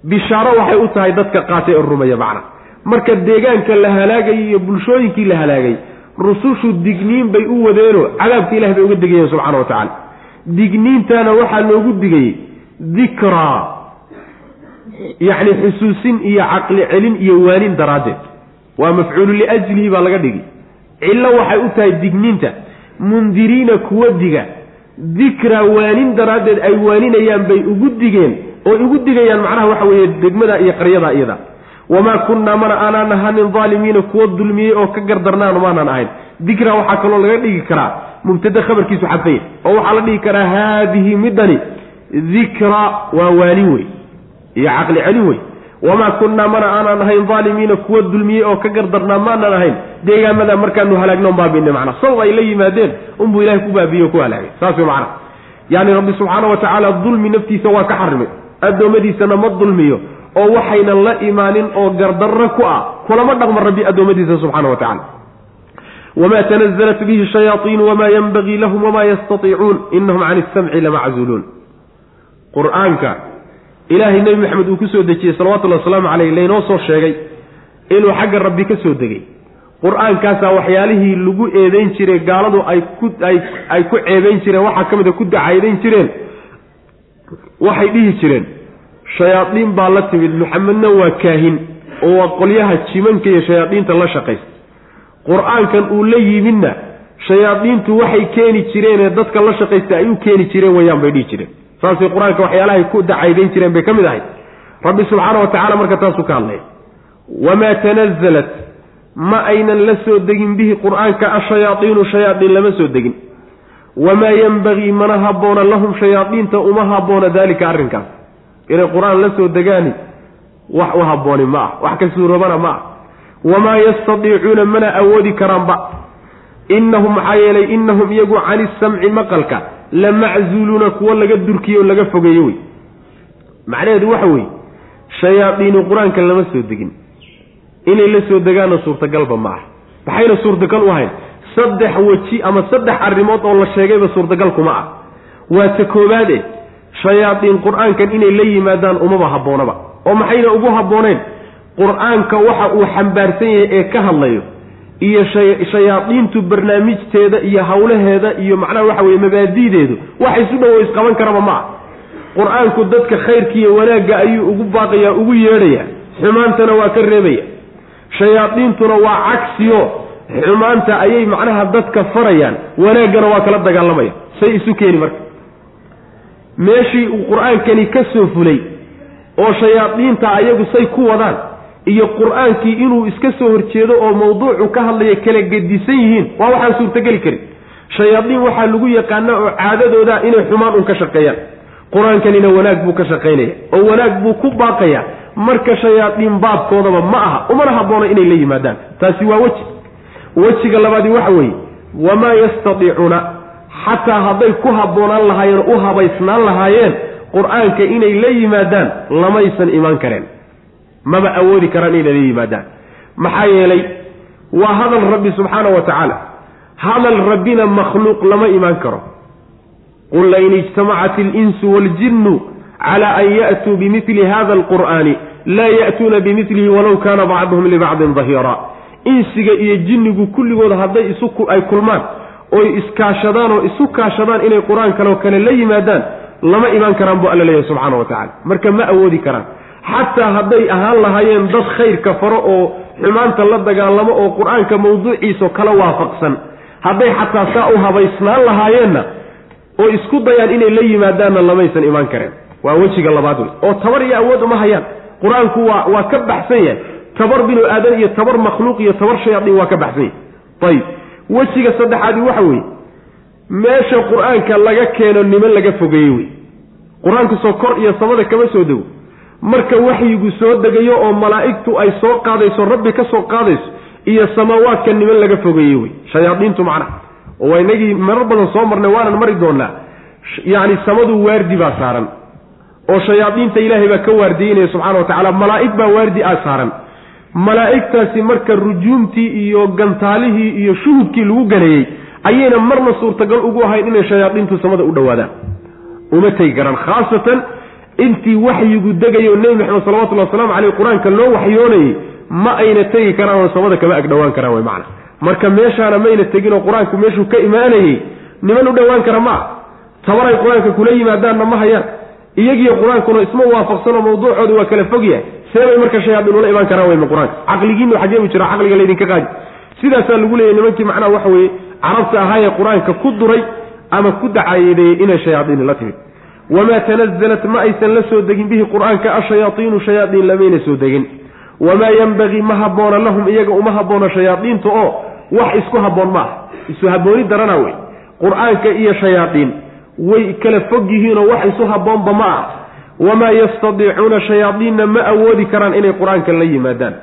Bishaaro waxay u tahay dadka qaatay oo rumeeya macna. Marka deegaanka la halaagayay iyo bulshooyinkii la halaagay rusushu digniin bay u wadeenoo cadaabka ilahay bay uga digayeen subxana wa tacaala. Digniintaana waxaa loogu digayey dikraa yacni xusuusin iyo caqli celin iyo waanin daraaddeed. Waa mafcuulu liajlihi baa laga dhigi cillo waxay u tahay digniinta. Mundiriina kuwa diga. Dikraa waanin daraaddeed ay waaninayaan bay ugu digeen ooy ugu digayaan macnaha waxa weeye degmada iyo qaryada iyada. Wamaa kunnaa mana aanaan ahanin daalimiina kuwa dulmiyey oo ka gardarnaan maanaan ahayn. Dikraa waxaa kaloo laga dhigi karaa mubtada khabarkiisu xadfay oo waxaa la dhigi karaa haadihi midani dikra waa waanin wey iyo caqli celin wey wamaa kunnaa mana aanaan ahayn daalimiina kuwa dulmiyey oo ka gardarnaa maanaan ahayn deegaamada markaanu halaagno baabine macna sabab ay la yimaadeen unbuu ilahay ku baabiye o ku halaagay. Saas wey macna yaani rabbi subxaana wa tacaala dulmi naftiisa waa ka xarimay addoommadiisana ma dulmiyo oo waxaynan la imaanin oo gardarro ku ah kulama dhaqma rabbi addoommadiisa subxana wa tacala wma tanazalat bihi shayaaiin wma yanbagii lahum wma yastaiicuun inahum can isamci lamaczuuluun qur'aanka ilaahay nebi maxamed uu ku soo dejiyey salawatullahi wasalaamu caleyh laynoo soo sheegay inuu xagga rabbi ka soo degay. Qur'aankaasaa waxyaalihii lagu eedeyn jiray gaaladu ay ku ay ay ku ceebeyn jireen waxaa ka mid a ku dacaydayn jireen waxay dhihi jireen shayaadiin baa la timid maxamedna waa kaahin oo waa qolyaha jimanka iyo shayaadiinta la shaqaysta. Qur'aankan uu la yimidna shayaadiintu waxay keeni jireenee dadka la shaqaysta ay u keeni jireen wayaan bay dhihi jireen saasay qur'aanka waxyaalahay ku dacaydayn jireen bay ka mid ahay rabbi subxaana wa tacala marka taasuu ka hadlaya wamaa tanazalat ma aynan la soo degin bihi qur'aanka ashayaaiinu shayaaiin lama soo degin. Wamaa yenbagii mana habboona lahum shayaadiinta uma habboona daalika arrinkaas. Inay qur'aan la soo degaani wax u habbooni ma ah wax ka suuroobana ma ah. Wamaa yastadiicuuna mana awoodi karaanba. Innahum maxaa yeelay innahum iyagu cani isamci maqalka la maczuuluuna kuwo laga durkiyo oo laga fogeeyo wey. Macnaheedu waxa weeye shayaadiinu qur'aanka lama soo degin. Inay la soo degaanna suurtagalba ma ah maxayna suurtagal u ahayn? Saddex weji ama saddex arrimood oo la sheegayba suurtagal kuma ah waa ta koowaade shayaadiin qur'aankan inay la yimaadaan umaba habboonaba oo maxayna ugu habbooneen qur'aanka waxa uu xambaarsan yahay ee ka hadlayo iyo shayaadiintu barnaamijteeda iyo hawlaheeda iyo macnaha waxa weye mabaadi'deedu wax isu dhowo isqaban karaba ma ah qur'aanku dadka khayrkiiyo wanaagga ayuu ugu baaqayaa ugu yeedhaya xumaantana waa ka reebaya. Shayaadiintuna waa cagsiyo. Xumaanta ayay macnaha dadka farayaan. Wanaaggana waa kala dagaalamaya. Say isu keeni marka. Meeshii uu qur'aankani ka soo fulay oo shayaadiinta ayagu say ku wadaan iyo qur'aankii inuu iska soo horjeedo oo mawduucu ka hadlaya kala gedisan yihiin waa waxaan suurtogeli karin. Shayaadiin waxaa lagu yaqaana oo caadadooda inay xumaan un ka shaqeeyaan. Qur'aankanina wanaag buu ka shaqaynaya oo wanaag buu ku baaqaya. Marka shayaadiin baabkoodaba ma aha umana haboono inay la yimaadaan. Taasi waa weji. Wejiga labaadi waxa weeye wamaa yastadiicuuna xataa hadday ku habboonaan lahaayeen u habaysnaan lahaayeen qur'aanka inay la yimaadaan lamaysan imaan kareen maba awoodi karaan inay la yimaadaan. Maxaa yeelay waa hadal rabbi subxaana wa tacaala. Hadal rabbina makhluuq lama imaan karo. Qul lain ijtamacat alinsu waaljinnu cala an ya'tuu bimili hada alqur'aani laa ya'tuuna bimilihi walow kaana bacduhum libacdin dahiira. Insiga iyo jinnigu kulligood hadday isu ay kulmaan oy iskaashadaan oo isu kaashadaan inay qur'aan kaleo kale la yimaadaan lama imaan karaan buu alla leeyahay subxaana wa tacala marka ma awoodi karaan xataa hadday ahaan lahaayeen dad khayrka faro oo xumaanta la dagaalamo oo qur'aanka mawduuciisa kala waafaqsan. Hadday xataa saa u habaysnaan lahaayeenna oo isku dayaan inay la yimaadaanna lamaysan imaan kareen. Waa wejiga labaad wey oo tabar iyo awood uma hayaan. Qur'aanku waa waa ka baxsan yahay. Tabar binu aadan iyo tabar makhluuq iyo tabar shayaadiin waa ka baxsan yahay. Ayib wejiga saddexaadi waxa weeye. Meesha qur'aanka laga keeno niman laga fogeeye wey qur'aanku soo kor iyo samada kama soo dego marka waxyigu soo degayo oo malaa'igtu ay soo qaadayso rabbi ka soo qaadayso iyo samaawaadka niman laga fogeeye wey shayaadiintu macnaha oo inagii marar badan soo marnay waanan mari doonaa yacni samadu waardi baa saaran oo shayaadiinta ilaahay baa ka waardiyeynaya subxana wa tacala malaa'ig baa waardi aa saaran. Malaa'igtaasi marka rujuumtii iyo gantaalihii iyo shuhudkii lagu ganeeyey ayayna marna suurtagal ugu ahayn inay shayaadiintu samada u dhowaadaan. Uma tegi karaan khaasatan intii waxyigu degayo nebi maxamed salawatullhi wasalaamu caleyh qur'aanka loo waxyoonayey ma ayna tegi karaan oo samada kama agdhowaan karaan way macna. Marka meeshaana mayna teginoo qur'aanku meeshuu ka imaanayey niman u dhowaan kara ma. Ah tabaray qur'aanka kula yimaadaanna ma hayaan. Iyagiyo qur'aankuna isma waafaqsano mawduucooda waa kala fog yahay. Seebay marka shayaadiin ula imaan karaan weyma qur'aanka. Caqligiinu xageebu jira caqliga laydinka qaadi. Sidaasaa lagu leeyahy nimankii macnaha waxa weeye carabta ahaayee qur'aanka ku duray ama ku dacaayadeeyey inay shayaadiini la timid wamaa tanazalat ma aysan la soo degin bihi qur'aanka ashayaaiinu shayaadiin lamayna soo degin wamaa yenbagii ma habboona lahum iyaga uma habboona shayaadiinta oo wax isku habboon ma ah isu habbooni darana wey qur'aanka iyo shayaadiin way kala fog yihiinoo wax isu habboonba ma ah wamaa yastadiicuuna shayaadiinna ma awoodi karaan inay qur'aanka la yimaadaan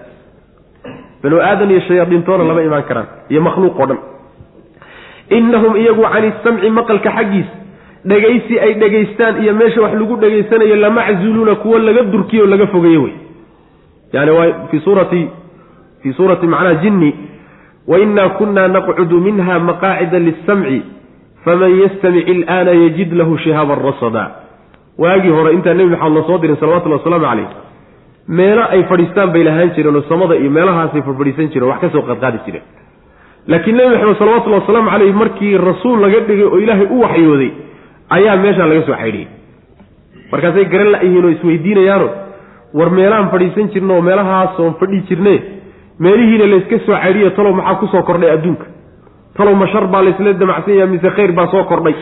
banu aadan iyo shayaadiintoona lama imaan karaan iyo makhluuq dhan innahum iyagu can isamci maqalka xaggiis dhegaysi ay dhegaystaan iyo meesha wax lagu dhegaysanayo lamaczuluuna kuwo laga durkiyo o laga fogeeye wey. Yani waa fii suurati fii suurati macnaha jinni wainaa kunna naqcudu minha maqaacida lisamci faman yastamic ilaana yajid lahu shihaaban rasada. Waagii hore intaan nebi maxamed la soo dirin salawatullhi wasalaamu caleyh meelo ay fadhiistaan bay lahaan jireen oo samada iyo meelahaasay fadhiisan jireen wax ka soo qaadqaadi jireen. Laakiin nebi maxamed salawatullhi wasalaamu caleyh markii rasuul laga dhigay oo ilaahay u waxyooday ayaa meeshaan laga soo xaydhiyey markaasay garan la-yihiin isweydiinayaano war meelahaan fadhiisan jirna oo meelahaasoon fadhi jirne meelihiina layska soo xaydhiyo talow maxaa ku soo kordhay adduunka? Talow ma shar baa laysla damacsan yaha mise khayr baa soo kordhay?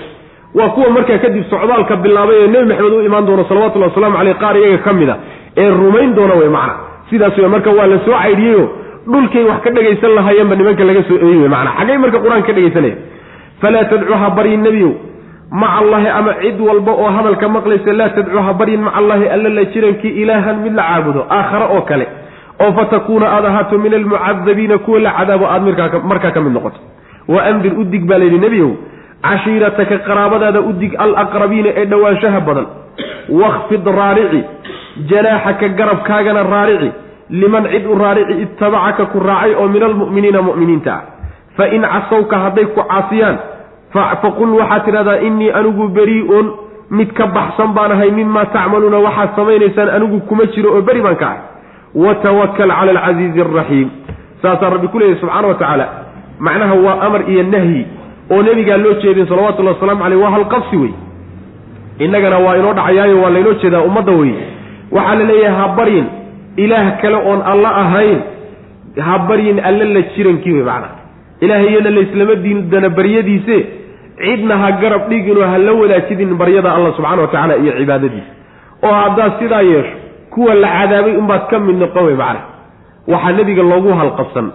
Waa kuwa markaa kadib socdaalka bilaabay ee nebi maxamed u imaan doona salawatullahi wasalaamu caleyh qaar iyaga ka mid a ee rumayn doona wey macna. Sidaas wey marka waa la soo caydhiyeyo dhulkay wax ka dhegaysan lahaayeenba nimanka laga soo eeyey wey macna. Xaggay marka qur'aanka ka dhegaysanaya falaa tadcu ha baryin nebiyow maca allaahi ama cid walba oo hadalka maqlaysa laa tadcu ha baryin maca allaahi alla la jirankii ilaahan mid la caabudo aakhare oo kale. Oo fatakuuna aad ahaato min almucadabiina kuwa la cadaabo aad markaa ka mid noqoto. Wa andir u dig baa layidhi nebiyow cashiirataka qaraabadaada u dig alaqrabiina ee dhowaanshaha badan. Wakhfid raarici janaaxaka garabkaagana raarici. Liman cid u raarici ittabacaka ku raacay oo min almu'miniina mu'miniinta ah. Fa in casawka hadday ku caasiyaan faqul waxaad tidhahdaa innii anigu berii'un mid ka baxsan baan ahay mimaa tacmaluuna waxaad samaynaysaan anigu kuma jiro oo beri baan ka ahay. Watawakal cala alcasiizi alraxiim saasaa rabbi ku leeyahy subxaana wa tacaala macnaha waa amar iyo nahyi oo nebigaa loo jeedin salawatullahi wasalaamu caleyh waa halqabsi wey innagana waa inoo dhacayaayo waa laynoo jeedaa ummadda wey waxaa la leeyahay ha baryin. Ilaah kale oon alla ahayn ha baryin alla la jirankii wey macnaha. Ilaahayana layslama diindana baryadiise cidna ha garab dhiginoo ha la wadaajidin baryada allah subxana wa tacaala iyo cibaadadiisa. Oo haddaad sidaa yeesho kuwa la cadaabay unbaad ka mid noqon wey macnaha. Waxaa nebiga loogu halqabsan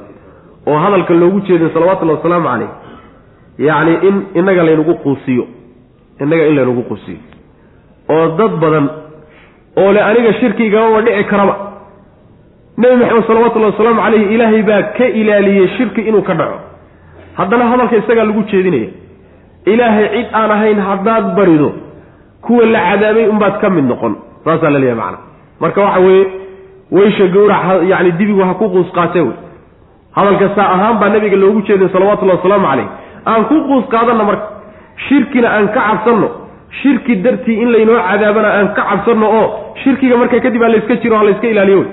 oo hadalka loogu jeedin salawatullahi wasalaamu caleyh yacni in innaga laynagu quusiyo innaga in laynagu quusiyo. Oo dad badan oo le aniga shirkigamaba dhici karaba. Nebi maxamed salawatullahi wasalaamu caleyhi ilaahay baa ka ilaaliyey shirki inuu ka dhaco. Haddana hadalka isagaa lagu jeedinaya ilaahay cid aan ahayn haddaad barido kuwa la cadaabay unbaad ka mid noqon. Saasaa la leeyahay macana marka waxa weeye weysha gawrac yani dibigu ha ku quus wey. Hadalka saa ahaan baa nabiga loogu jeeday salawatullahi wasalaamu caleyh aan ku quus qaadanno marka shirkina aan ka cabsanno shirki dartii in laynoo cadaabana aan ka cabsanno oo shirkiga marka kadib ha layska jiro ha layska ilaaliyo wey.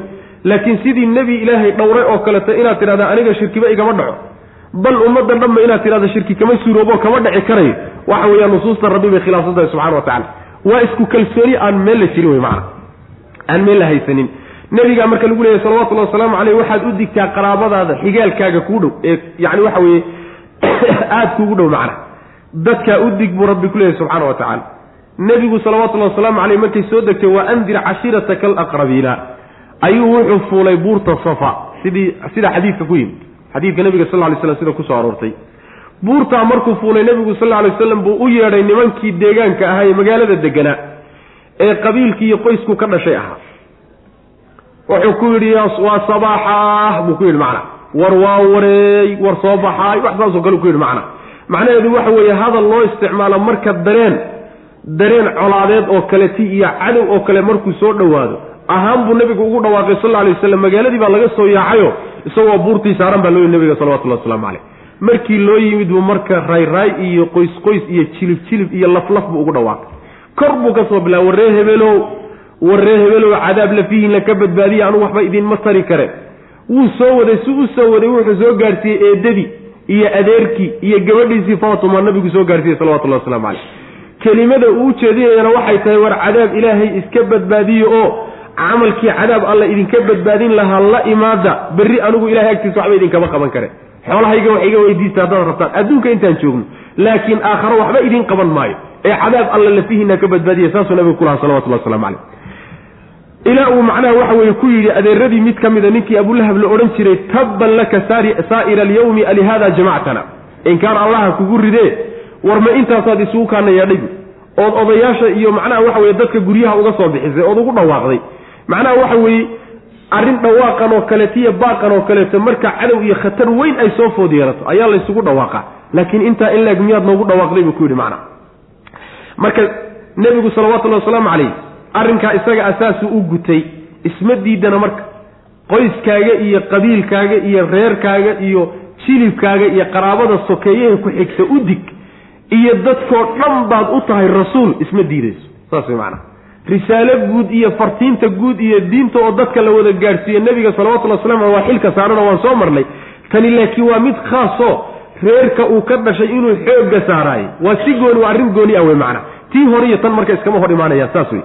Laakiin sidii nebi ilaahay dhowray oo kaleeto inaad tidhahda aniga shirkiba igama dhaco bal ummaddan dhanba inaad tidhahda shirki kama suuroobo kama dhaci karayo waxa weeyaan nusuusta rabbi bay khilaafsan tahay subxana wa tacala waa isku kalsooni aan meel la jirin wey macana aan meel la haysanin. Nebigaa marka lagu leeyahy salawatullahi wasalaamu caleyh waxaad u digtaa qaraabadaada xigaalkaaga kuu dhow ee yani waxa weeye aada kuugu dhow macna. Dadkaa u dig buu rabbi ku leeyahy subxaana wa tacaala. Nebigu salawatullahi wasalaamu caleyh markay soo degtay waa andir cashiirataka alaqrabiina ayuu wuxuu fuulay buurta safa. Sidii sida xadiidka ku yimid xadiidka nebiga sal ly slam sida ku soo aroortay. Buurtaa markuu fuulay nebigu sal alay waslam buu u yeedhay nimankii deegaanka ahaa ee magaalada deganaa ee qabiilkii iyo qoysku ka dhashay ahaa. Wuxuu ku yidhi waa sabaaxaah buu ku yidhi macna. War waa wareey war soo baxaay wax saasoo kale ku yidhi macna. Macnaheedu waxa weeye hadal loo isticmaalo marka dareen dareen colaadeed oo kale ti iyo cadow oo kale markuu soo dhowaado. Ahaan buu nebigu ugu dhawaaqay sal alay waslam magaaladii baa laga soo yaacayo isagoo buurtii saaran baa loo yimi nabiga salawatullahi waslamu caleyh markii loo yimid buu marka rayraay iyo qoys qoys iyo jilib jilib iyo laflaf buu ugu dhawaaqay. Kor buu ka soo bilaa warree hebelow warree hebelow cadaab lafiihin laka badbaadiya anugu waxba idiinma tari kare. Wuu soo waday si u soo waday wuxuu soo gaadhsiiyey eedadii iyo adeerkii iyo gabadhiisii faatuma nabigu soo gaadhsiiyey salawatullahi waslamu caleyh kelimada uu ujeedinayana waxay tahay war cadaab ilaahay iska badbaadiyo oo camalkii cadaab alla idinka badbaadin lahaa la imaada. Berri anigu ilahay agtiisa waxba idinkama qaban kare. Xoolahayga wax iga weydiista haddaad rabtaan adduunka intaan joogno. Laakiin aakharo waxba idiin qaban maayo. Ee cadaab alla lafihiina ka badbaadiya saasuu nabigu ku lahaa salawatullah waslamu ilaa uu macnaha waxa weeye ku yidhi adeeradii mid ka mida ninkii abulahab la odhan jiray tabban laka saa'ira alyawmi alihada jamactana inkaan allaha kugu ridee war ma intaasaad isugu kaana yeedhaybu ood odayaasha iyo macnaha waxa weye dadka guryaha uga soo bixisay ood ugu dhawaaqday macnaha waxa weeye arrin dhawaaqan oo kaleeto iyo baaqan oo kaleeto marka cadow iyo khatar weyn ay soo food yeelato ayaa laysugu dhawaaqa. Laakiin intaa in laeg miyaad noogu dhawaaqday buu ku yidhi macna. Marka nebigu salawatullahi wasalaamu calayh arrinkaa isaga asaasuu u gutay isma diidana marka. Qoyskaaga iyo qabiilkaaga iyo reerkaaga iyo jilibkaaga iyo qaraabada sokeeyaha ku xigta u dig iyo dadkoo dhan baad u tahay rasuul isma diidayso. Saas way macnaha risaalo guud iyo fartiinta guud iyo diinta oo dadka la wada gaadhsiiye nebiga salawatullhi waslam waa xilka saarana waan soo marnay. Tani laakiin waa mid khaasoo reerka uu ka dhashay inuu xoogga saaraayo waa si gooni waa arrin gooni ah wey macana tii hore iyo tan marka iskama hor imaanayaan saas wey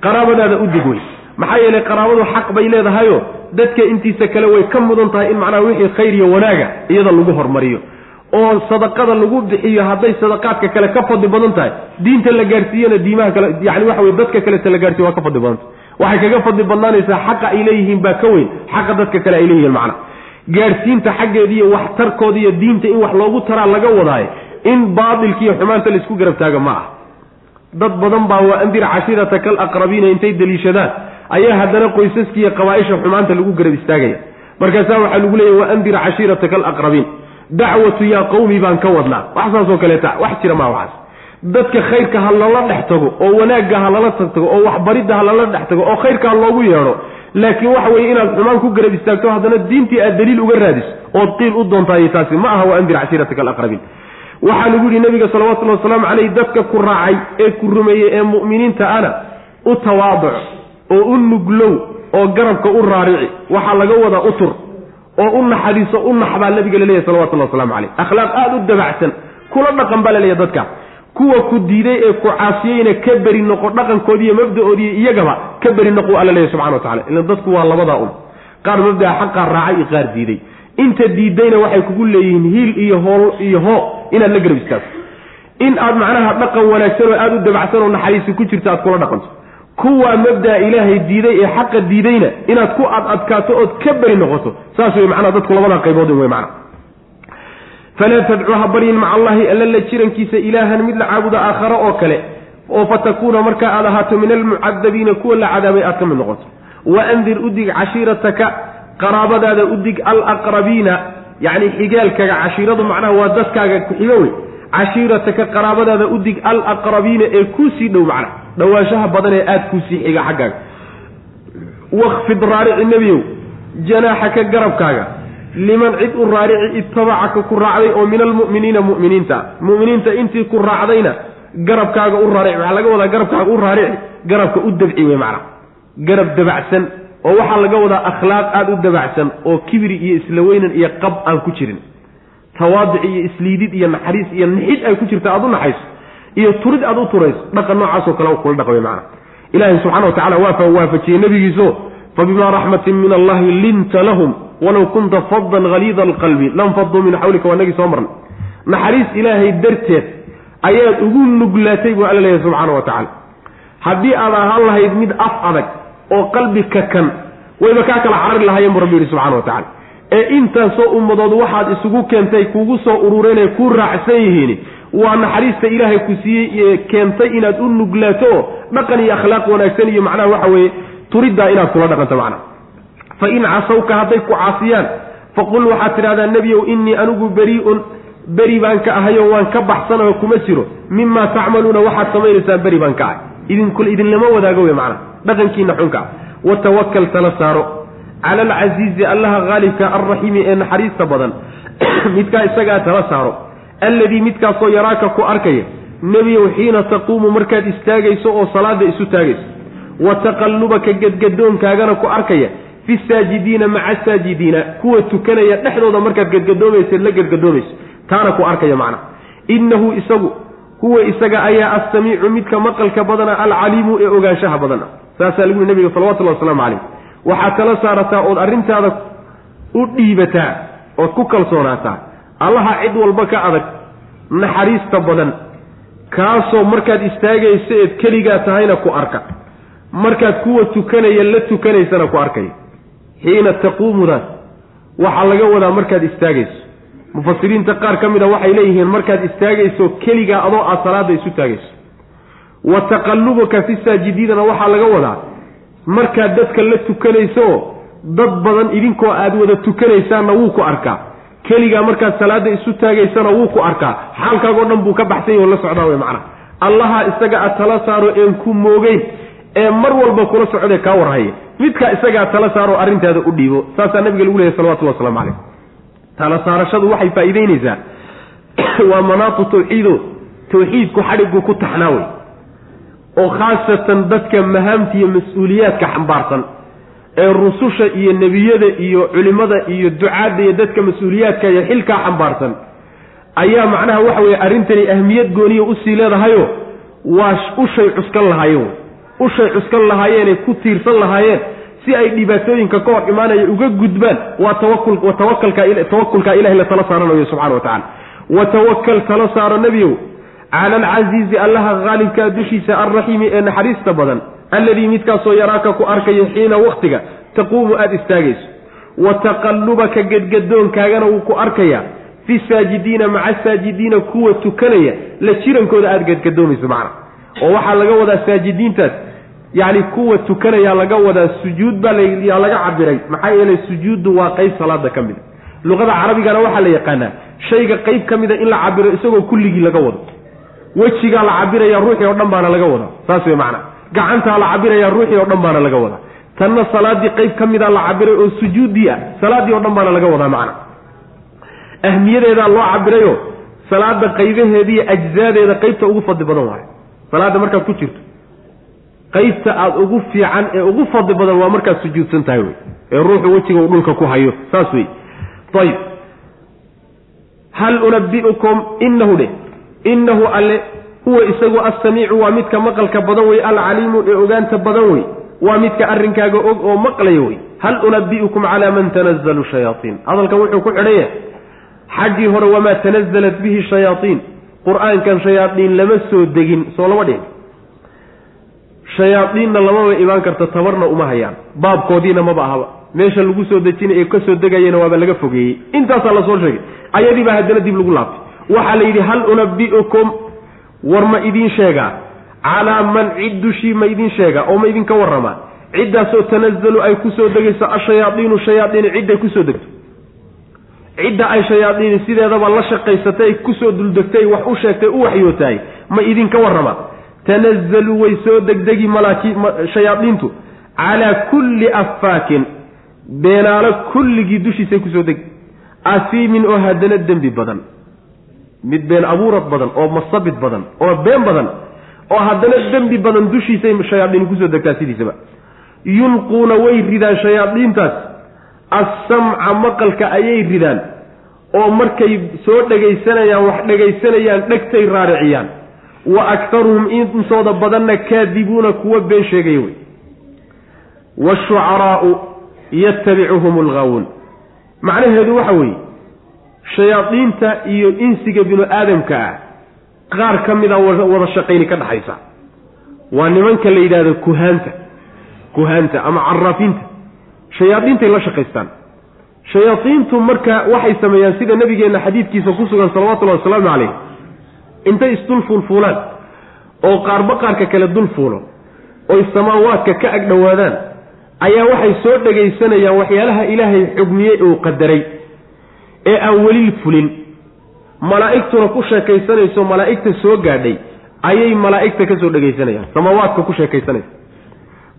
qaraabadaada u dig wey maxaa yeelay qaraabadu xaq bay leedahayo dadka intiisa kale way ka mudan tahay in macnaha wixii khayr iyo wanaaga iyada lagu hormariyo oo sadaqada lagu bixiyo hadday sadaqaadka kale ka fadli badan tahay diinta la gaadhsiiyana diimaha kale yani waxa wey dadka kaleta la gaarsiiyo waa ka fadli badanta waxay kaga fadli badnaanaysaa xaqa ay leeyihiin baa ka weyn xaqa dadka kale ay leeyihiin macna. Gaadhsiinta xaggeeda iyo waxtarkooda diinta in wax loogu taraa laga wadaayo in baatilkiiyo xumaanta la isku garab taaga ma ah dad badan baa waa andir cashiirata kal aqrabiina intay deliishadaan ayaa haddana qoysaskiiyo qabaaisha xumaanta lagu garab istaagaya. Markaasaa waxaa lagu leeyahy wa andir cashiirata kal aqrabiin dacwatu yaa qawmi baan ka wadnaa. Wax saasoo kaleeta wax jira maa waxaas. Dadka khayrka ha lala dhex tago oo wanaagga ha lala tag tago oo waxbaridda ha lala dhex tago oo khayrka ha loogu yeedho laakiin waxa weeye inaad xumaan ku garab istaagto haddana diintii aad daliil uga raadiso ood qiil u doontaay taasi ma aha wa andir cashiirataka alaqrabiin waxaa lagu yidhi nabiga salawatullhi wasalaamu caleyh dadka ku raacay ee ku rumeeyey ee mu'miniinta ana u tawaaduc oo u nuglow oo garabka u raarici waxaa laga wadaa utur oo u naxariiso u nax baa nabiga laleeyahy salawatullahi waslamu caleyh akhlaaq aada u dabacsan kula dhaqan baa laleeyahy dadka. Kuwa ku diiday ee ku caasiyeyna ka beri noqo dhaqankoodiiyo mabda-oodiiyo iyagaba ka beri noqo alla leeyahy subxana wa tacala ilan dadku waa labadaa un qaar mabdaa xaqaa raacay iyo qaar diiday. Inta diidayna waxay kugu leeyihiin hiil iyo hool iyo hoo inaad la garab istaagto in aad macnaha dhaqan wanaagsan oo aada u dabacsan oo naxariisi ku jirto aad kula dhaqanto kuwaa mabdaa ilaahay diiday ee xaqa diidayna inaad ku ad adkaato ood ka beri noqoto saas wey macnaa dadku labadaa qaybood wey macna. Falaa tadcu ha baryin maca allahi alla la jirankiisa ilaahan mid la caabuda aakhare oo kale oo fatakuuna markaa aad ahaato min almucadabiina kuwa la cadaabay aad ka mid noqoto. Waandir udig cashiirataka qaraabadaada udig alaqrabiina yacni xigaalkaaga cashiiradu macnaha waa dadkaaga ku-xigo wey cashiirataka qaraabadaada udig alaqrabiina ee kuusii dhow macna. Dhawaanshaha badan ee aada kuusii xiga xaggaaga. Wakfid raarici nebiyow janaaxaka garabkaaga. Liman cid u raarici itabacaka ku raacday oo min almu'miniina mu'miniinta. Mu'miniinta intii ku raacdayna garabkaaga u raarici waxaa laga wadaa garabkaaga u raarici garabka u dabci wey macna. Garab dabacsan oo waxaa laga wadaa akhlaaq aada u dabacsan oo kibri iyo isla weynan iyo qab aan ku jirin tawaadic iyo isliidid iyo naxariis iyo nixid ay ku jirta aada u naxayso iyo turid aada u turayso dhaqan noocaasoo kale kula dhaqmay macna. Ilaahay subxana wa tacala waa waafajiyey nebigiiso fabimaa raxmatin min allahi linta lahum walow kunta fadan haliida alqalbi lam faduu min xawlika waa nagii soo marnay. Naxariis ilaahay darteed ayaad ugu nuglaatay buu alla leeyahay subxaana wa tacala haddii aad ahaan lahayd mid af adag oo qalbi kakan wayba kaa kala carari lahaayeen buu rabbi yidhi subxana wa tacala ee intaasoo ummadood waxaad isugu keentay kugu soo urureen ee ku raacsan yihiin. Waa naxariista ilaahay ku siiyey keentay inaad u nuglaato dhaqan iyo akhlaaq wanaagsan iyo macnaha waxa weeye turiddaa inaad kula dhaqanto macnaha. Fa in casawka hadday ku caasiyaan faqul waxaad tidhahdaa nebiyow innii anigu berii'un beri baan ka ahayoo waan ka baxsanoo kuma jiro. Mimaa tacmaluuna waxaad samaynaysaan beri baan ka ahay. Idinkul idinlama wadaago wey macana dhaqankiina xunka. Watawakal tala saaro cala alcasiizi allaha haalibka alraxiimi ee naxariista badan midkaa isagaa tala saaro alladii midkaasoo yaraaka ku arkaya nebiyow xiina taquumu markaad istaagayso oo salaada isu taagayso wa taqallubaka gedgadoonkaagana ku arkaya fi saajidiina maca saajidiina kuwa tukanaya dhexdooda markaad gedgadoomayseed la gedgadoomayso taana ku arkaya macna innahu isagu huwa isaga ayaa assamiicu midka maqalka badana alcaliimu ee ogaanshaha badan ah saasaa lagu yihi nabiga salawatullahi wasalaamu calayh waxaad tala saarataa ood arrintaada u dhiibataa ood ku kalsoonaataa. Allaha cid walba ka adag naxariista badan. Kaasoo markaad istaagayso eed keligaa tahayna ku arka. Markaad kuwa tukanaya la tukanaysana ku arkaya. Xiina taquumudaas waxaa laga wadaa markaad istaagayso. Mufasiriinta qaar ka mid a waxay leeyihiin markaad istaagayso keligaa adoo aad salaada isu taagayso. Wa taqallubuka fi saajidiidana waxaa laga wadaa markaad dadka la tukanayso dad badan idinkoo aad wada tukanaysaanna wuu ku arkaa. Keligaa markaad salaada isu taagaysana wuu ku arkaa. Xaalkaagoo dhan buu ka baxsan yahi o la socdaa wey macnaha allaha isaga aad tala saaro een ku moogeyn ee mar walba kula socdee kaa warhaya midkaa isagaa tala saaro arrintaada u dhiibo saasaa nabiga lagu leeyahy salawatullah waslamu calayh. Tala saarashadu waxay faa'iideynaysaa. Waa manaatu tawxiido tawxiidku xadhigu ku taxnaa wey oo khaasatan dadka mahaamta iyo mas'uuliyaadka xambaarsan ee rususha iyo nebiyada iyo culimada iyo ducaadda iyo dadka mas'uuliyaadka iyo xilkaa xambaarsan ayaa macnaha waxa weeye arrintani ahmiyad gooniya u sii leedahayo waa ushay cuskan lahaayeen. Ushay cuskan lahaayeenay ku tiirsan lahaayeen si ay dhibaatooyinka ka hor imaanaya uga gudbaan waa tawakulkaa ilahay la tala saaranayo subxana wa tacala wa tawakal tala saaro nebiyow cala alcasiizi allaha haalibkaa dushiisa alraxiimi ee naxariista badan alladii midkaasoo yaraaka ku arkayo xiina waktiga taquumu aada istaagayso. Wa taqallubaka gedgadoonkaagana wuu ku arkayaa fi saajidiina maca saajidiina kuwa tukanaya la jirankooda aada gedgadoomayso macna. Oo waxaa laga wadaa saajidiintaas yacni kuwa tukanayaa laga wadaa sujuud baa yaa laga cabiray maxaa yeelay sujuuddu waa qeyb salaada ka mida luqada carabigana waxaa la yaqaanaa shayga qeyb ka mida in la cabiro isagoo kulligii laga wado wejigaa la cabiraya ruuxii oo dhan baana laga wadaa saas wey macana gacantaa la cabiraya ruuxii oo dhan baana laga wadaa tanna salaadii qeyb ka mida la cabiray oo sujuuddii ah salaaddii oo dhan baana laga wadaa macna. Ahmiyadeedaa loo cabirayo salaada qaybaheediiyo ajzaadeeda qeybta ugu fadli badan waayo salaadda markaad ku jirto. Qeybta aada ugu fiican ee ugu fadli badan waa markaad sujuudsan tahay wey. Ee ruuxu wejiga uu dhulka ku hayo. Saas wey ayib hal unabiukum inahu dhe inahu alle huwa isagu assamiicu waa midka maqalka badan wey alcaliimu ee ogaanta badan wey waa midka arrinkaaga og oo maqlaya wey hal unabi'ukum calaa man tanazalu shayaaiin hadalkan wuxuu ku xidhan yahay xaggii hore wamaa tanazalat bihi shayaaiin qur'aankan shayaadiin lama soo degin soo lama dhihin shayaadiinna lamaba imaan karta tabarna uma hayaan. Baabkoodiina maba ahaba. Meesha lagu soo dejinay ee ka soo degayana waaba laga fogeeyey. Intaasaa la soo sheegay. Ayadii baa haddana dib lagu laabtay waxaa la yidhi hal unabi'ukum war ma idiin sheegaa calaa man cid dushii ma idiin sheegaa oo ma idinka warramaa ciddaasoo tanazalu ay ku soo degayso ashayaadiinu shayaadiini cidday ku soo degto. Cidda ay shayaadiini sideedaba la shaqaysatay ku soo duldegtay wax u sheegtay u waxyootahay ma idinka warramaa tanazalu way soo degdegi malaaki shayaadiintu. Calaa kulli affaakin beenaalo kulligii dushiisay ku soo degi. Asiimin oo haddana dembi badan mid been abuurad badan oo masabid badan oo been badan oo haddana dembi badan dushiisay shayaadiini ku soo degtaa sidiisaba. Yulquuna way ridaan shayaadiintaas assamca maqalka ayay ridaan oo markay soo dhegaysanayaan wax dhegaysanayaan dhegtay raariciyaan. Wa aktaruhum intooda badanna kaadibuuna kuwa been sheegaya wey. Waashucaraa'u yatabicuhum alghaawuun macnaheedu waxa weeye shayaadiinta iyo insiga binu aadamka ah qaar ka mida wada shaqayni ka dhaxaysa. Waa nimanka la yidhahdo kuhaanta kuhaanta ama caraafiinta shayaadiintay la shaqaystaan. Shayaadiintu marka waxay sameeyaan sida nabigeenna xadiidkiisa ku sugan salawatullahi wasalaamu calayh intay isdul fuulfuulaan oo qaarba qaarka kale dul fuulo oy samaawaadka ka ag dhowaadaan ayaa waxay soo dhegaysanayaan waxyaalaha ilaahay xugmiyey uu qadaray ee aan weli fulin. Malaa'igtuna ku sheekaysanayso malaa'igta soo gaadhay ayay malaa'igta ka soo dhegaysanayaan. Samaawaadka ku sheekaysanaysa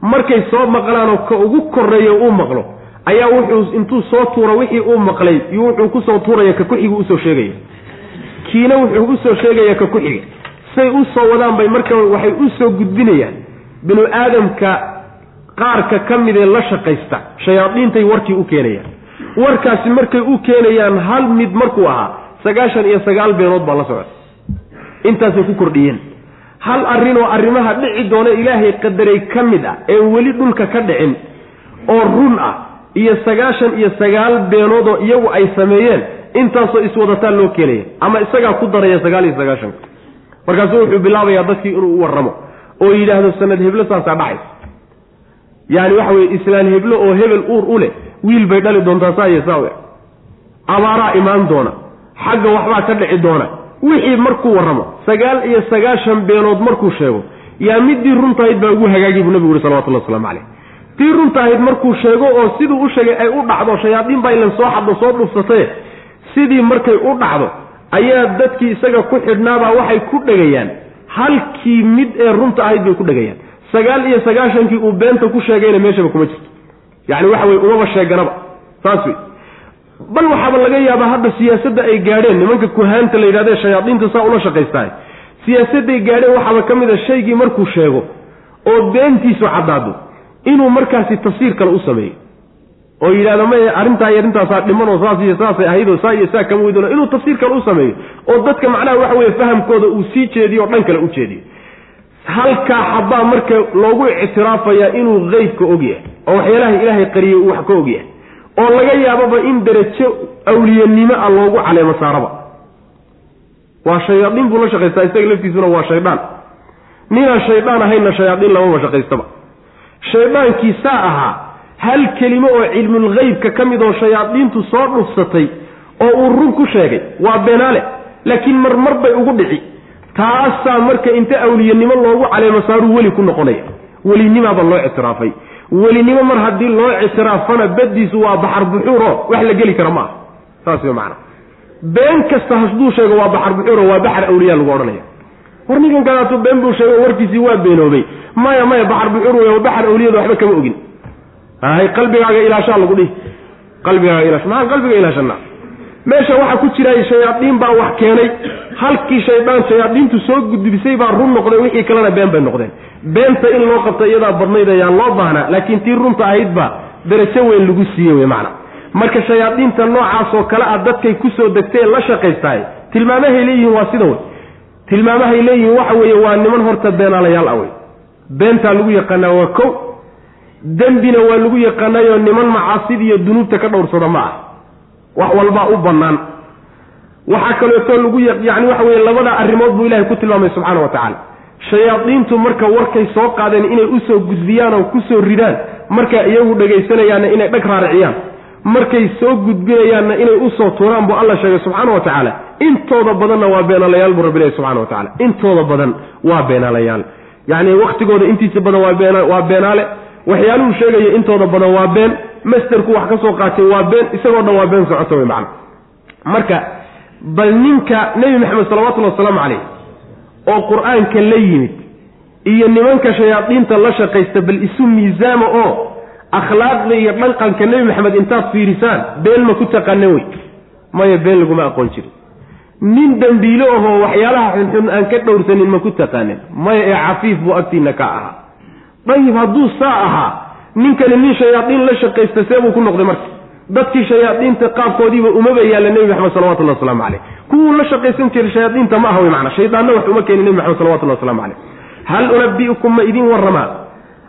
markay soo maqlaanoo ka ugu koreeyo uu maqlo ayaa wuxuu intuu soo tuuro wixii uu maqlay iyo wuxuu ku soo tuuraya ka ku-xiga u soo sheegaya. Kiina wuxuu u soo sheegaya ka ku-xiga say u soo wadaan bay marka waxay u soo gudbinayaan. Binu aadamka qaarka ka midee la shaqaysta shayaadiintay warkii u keenayaan warkaasi markay u keenayaan hal mid markuu ahaa sagaashan iyo sagaal beenood baa la socda intaasay ku kordhiyeen. Hal arrin oo arrimaha dhici doona ilaahay qadaray ka mid ah ee weli dhulka ka dhicin oo run ah iyo sagaashan iyo sagaal beenoodoo iyagu ay sameeyeen intaasoo iswadataan loo keenaya ama isagaa ku daraya sagaal iyo sagaashanka markaasuu wuxuu bilaabayaa dadkii inuu u warramo oo yidhaahdo sanad heblo saasaa dhacaysa yani waxa weye islaan heblo oo hebel uur u leh wiil bay dhali doontaa saa iyo saa abaaraa imaan doona. Xagga waxbaa ka dhici doona. Wixii markuu warramo sagaal iyo sagaashan beenood markuu sheego yaa middii runtahayd baa ugu hagaagi buu nabigu uri salawatullah waslamu caleyh tii runtahayd markuu sheego oo siduu u sheegay ay u dhacdo shayaadiin baa ilan soo xaddo soo dhufsatee sidii markay u dhacdo ayaa dadkii isaga ku xidhnaabaa waxay ku dhegayaan. Halkii mid ee runta ahayd bay ku dhegayaan. Sagaal iyo sagaashankii uu beenta ku sheegayna meeshaba kuma jirto yacni waxa weye umaba sheeganaba saas wey bal waxaaba laga yaabaa hadda siyaasadda ay gaadheen nimanka kuhaanta la yidhahde shayaadiinta saa ula shaqaystaay siyaasadday gaadheen waxaaba ka mid a shaygii markuu sheego oo beentiisu caddaado inuu markaasi tafsiir kale u sameeyo oo yidhahdo maya arrintaa iyo arrintaasaa dhiman oo saas iyo saasay ahayd saa iyo saa kama weydoona inuu tafsiir kale u sameeyo oo dadka macnaha waxa weye fahamkooda uu sii jeediyo oo dhan kale u jeediyo halkaa xabaa marka loogu ictiraafayaa inuu qeybka ogyahay oo waxyaalaha ilaahay qariyey uu wax ka ogyahay oo laga yaababa in derajo awliyanimo ah loogu caleemo saaraba waa shayaadiin buu la shaqaystaa isaga laftiisuna waa shaydaan. Ninaan shaydaan ahaynna shayaadiin lamaba shaqaystaba shaydaankii saa ahaa hal kelimo oo cilmulgheybka ka mid oo shayaadiintu soo dhufsatay oo uu run ku sheegay waa beenaale. Laakiin marmar bay ugu dhici. Taasaa marka inta awliyanimo loogu caleemo saaruu weli ku noqonaya. Welinimaaba loo ictiraafay welinimo mar haddii loo ictiraafana baddiisu waa baxar buxuuro wax la geli kara maaha. Saas wey macana been kasta hasduu sheego waa baxar buxuuro waa baxar awliya lagu odhanaya. War ninkan kadaatu been buu sheego warkiisii waa beenoobay. Maya maya baxar buxuur wey waa baxar awliyada waxba kama ogin. Hay qalbigaaga ilaashaa lagu dhihi. Qalbigaaga ilaasha maxaan qalbiga ilaashana meesha waxaa ku jira shayaadiin baa wax keenay. Halkii shaydaan shayaadiintu soo gudbisay baa run noqday wixii kalena been bay noqdeen. Beenta in loo qabta iyadaa badnayd ayaan loo baahnaa laakiin tii runta ahayd baa darajo weyn lagu siiye wey macna. Marka shayaadiinta noocaas oo kale ah dadkay ku soo degtee la shaqaystaay tilmaamahay leeyihiin waa sida wey. Tilmaamahay leeyihiin waxa weeye waa niman horta beenaalayaal ah wey. Beentaa lagu yaqaanaa waa kow. Dembina waa lagu yaqaanaayoo niman macaasid iyo dunuubta ka dhowrsada ma ah wax walbaa u bannaan. Waxaa kaleeto lagu yani waxa weye labada arrimood buu ilahay ku tilmaamay subxaana wa tacaala. Shayaadiintu marka warkay soo qaadeen inay u soo gudbiyaan oo ku soo ridaan marka iyagu dhegaysanayaanna inay dhag raariciyaan. Markay soo gudbinayaanna inay u soo tuuraan buu alla sheegay subxaana wa tacaala. Intooda badanna waa beenaalayaal buu rabbi lehy subxana wa tacala intooda badan waa beenaalayaal yacni waktigooda intiisa badan waa waa beenaale. Waxyaaluhu sheegaya intooda badan waa been masterku wax ka soo qaatay waa been isagoo dhan waa been socota wey macana marka bal ninka nebi maxamed salawatullhi wasalaamu caleyh oo qur'aanka la yimid iyo nimanka shayaadiinta la shaqaysta bal isu miisaama oo akhlaaqda iyo dhaqanka nebi maxamed intaad fiirisaan been ma ku taqaana wey maya been laguma aqoon jirin. Nin dembiilo ahoo waxyaalaha xunxun aan ka dhowrsanin ma ku taqaanin maya ee cafiif buu agtiina ka ahaa. Dayib hadduu saa ahaa ninkani nin shayaadiin la shaqaysta see buu ku noqday marka. Dadkii shayaadiinta qaabkoodiiba umaba yaalla nebi maxamed salawatullahi waslamu caleyh kuwuu la shaqaysan jiray shayaadiinta ma aha wey macana shaydaanna wax uma keenin nebi maxamed salawatullahi waslamu caleyh hal unabi'ukum ma idin warramaa